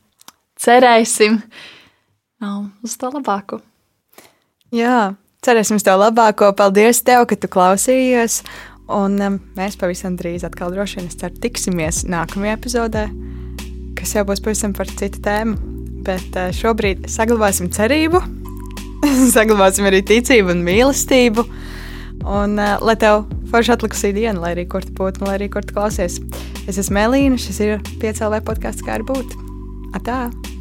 Cerēsim! Uz to labāko. Jā, cerēsim uz to labāko. Paldies tev, ka tu klausījies. Un um, mēs pavisam drīz atkal droši vien ceru, tiksimies nākamajā epizodē, kas jau būs pavisam par citu tēmu. Bet uh, šobrīd saglabāsim cerību, saglabāsim arī ticību un mīlestību. Un uh, lai tev forši atlikusī diena, lai arī kur tu būtu, lai arī kur tu klausies. Es esmu Melīna, šis ir piecēlē podkāsts, kā ir būt. Atā! Tā.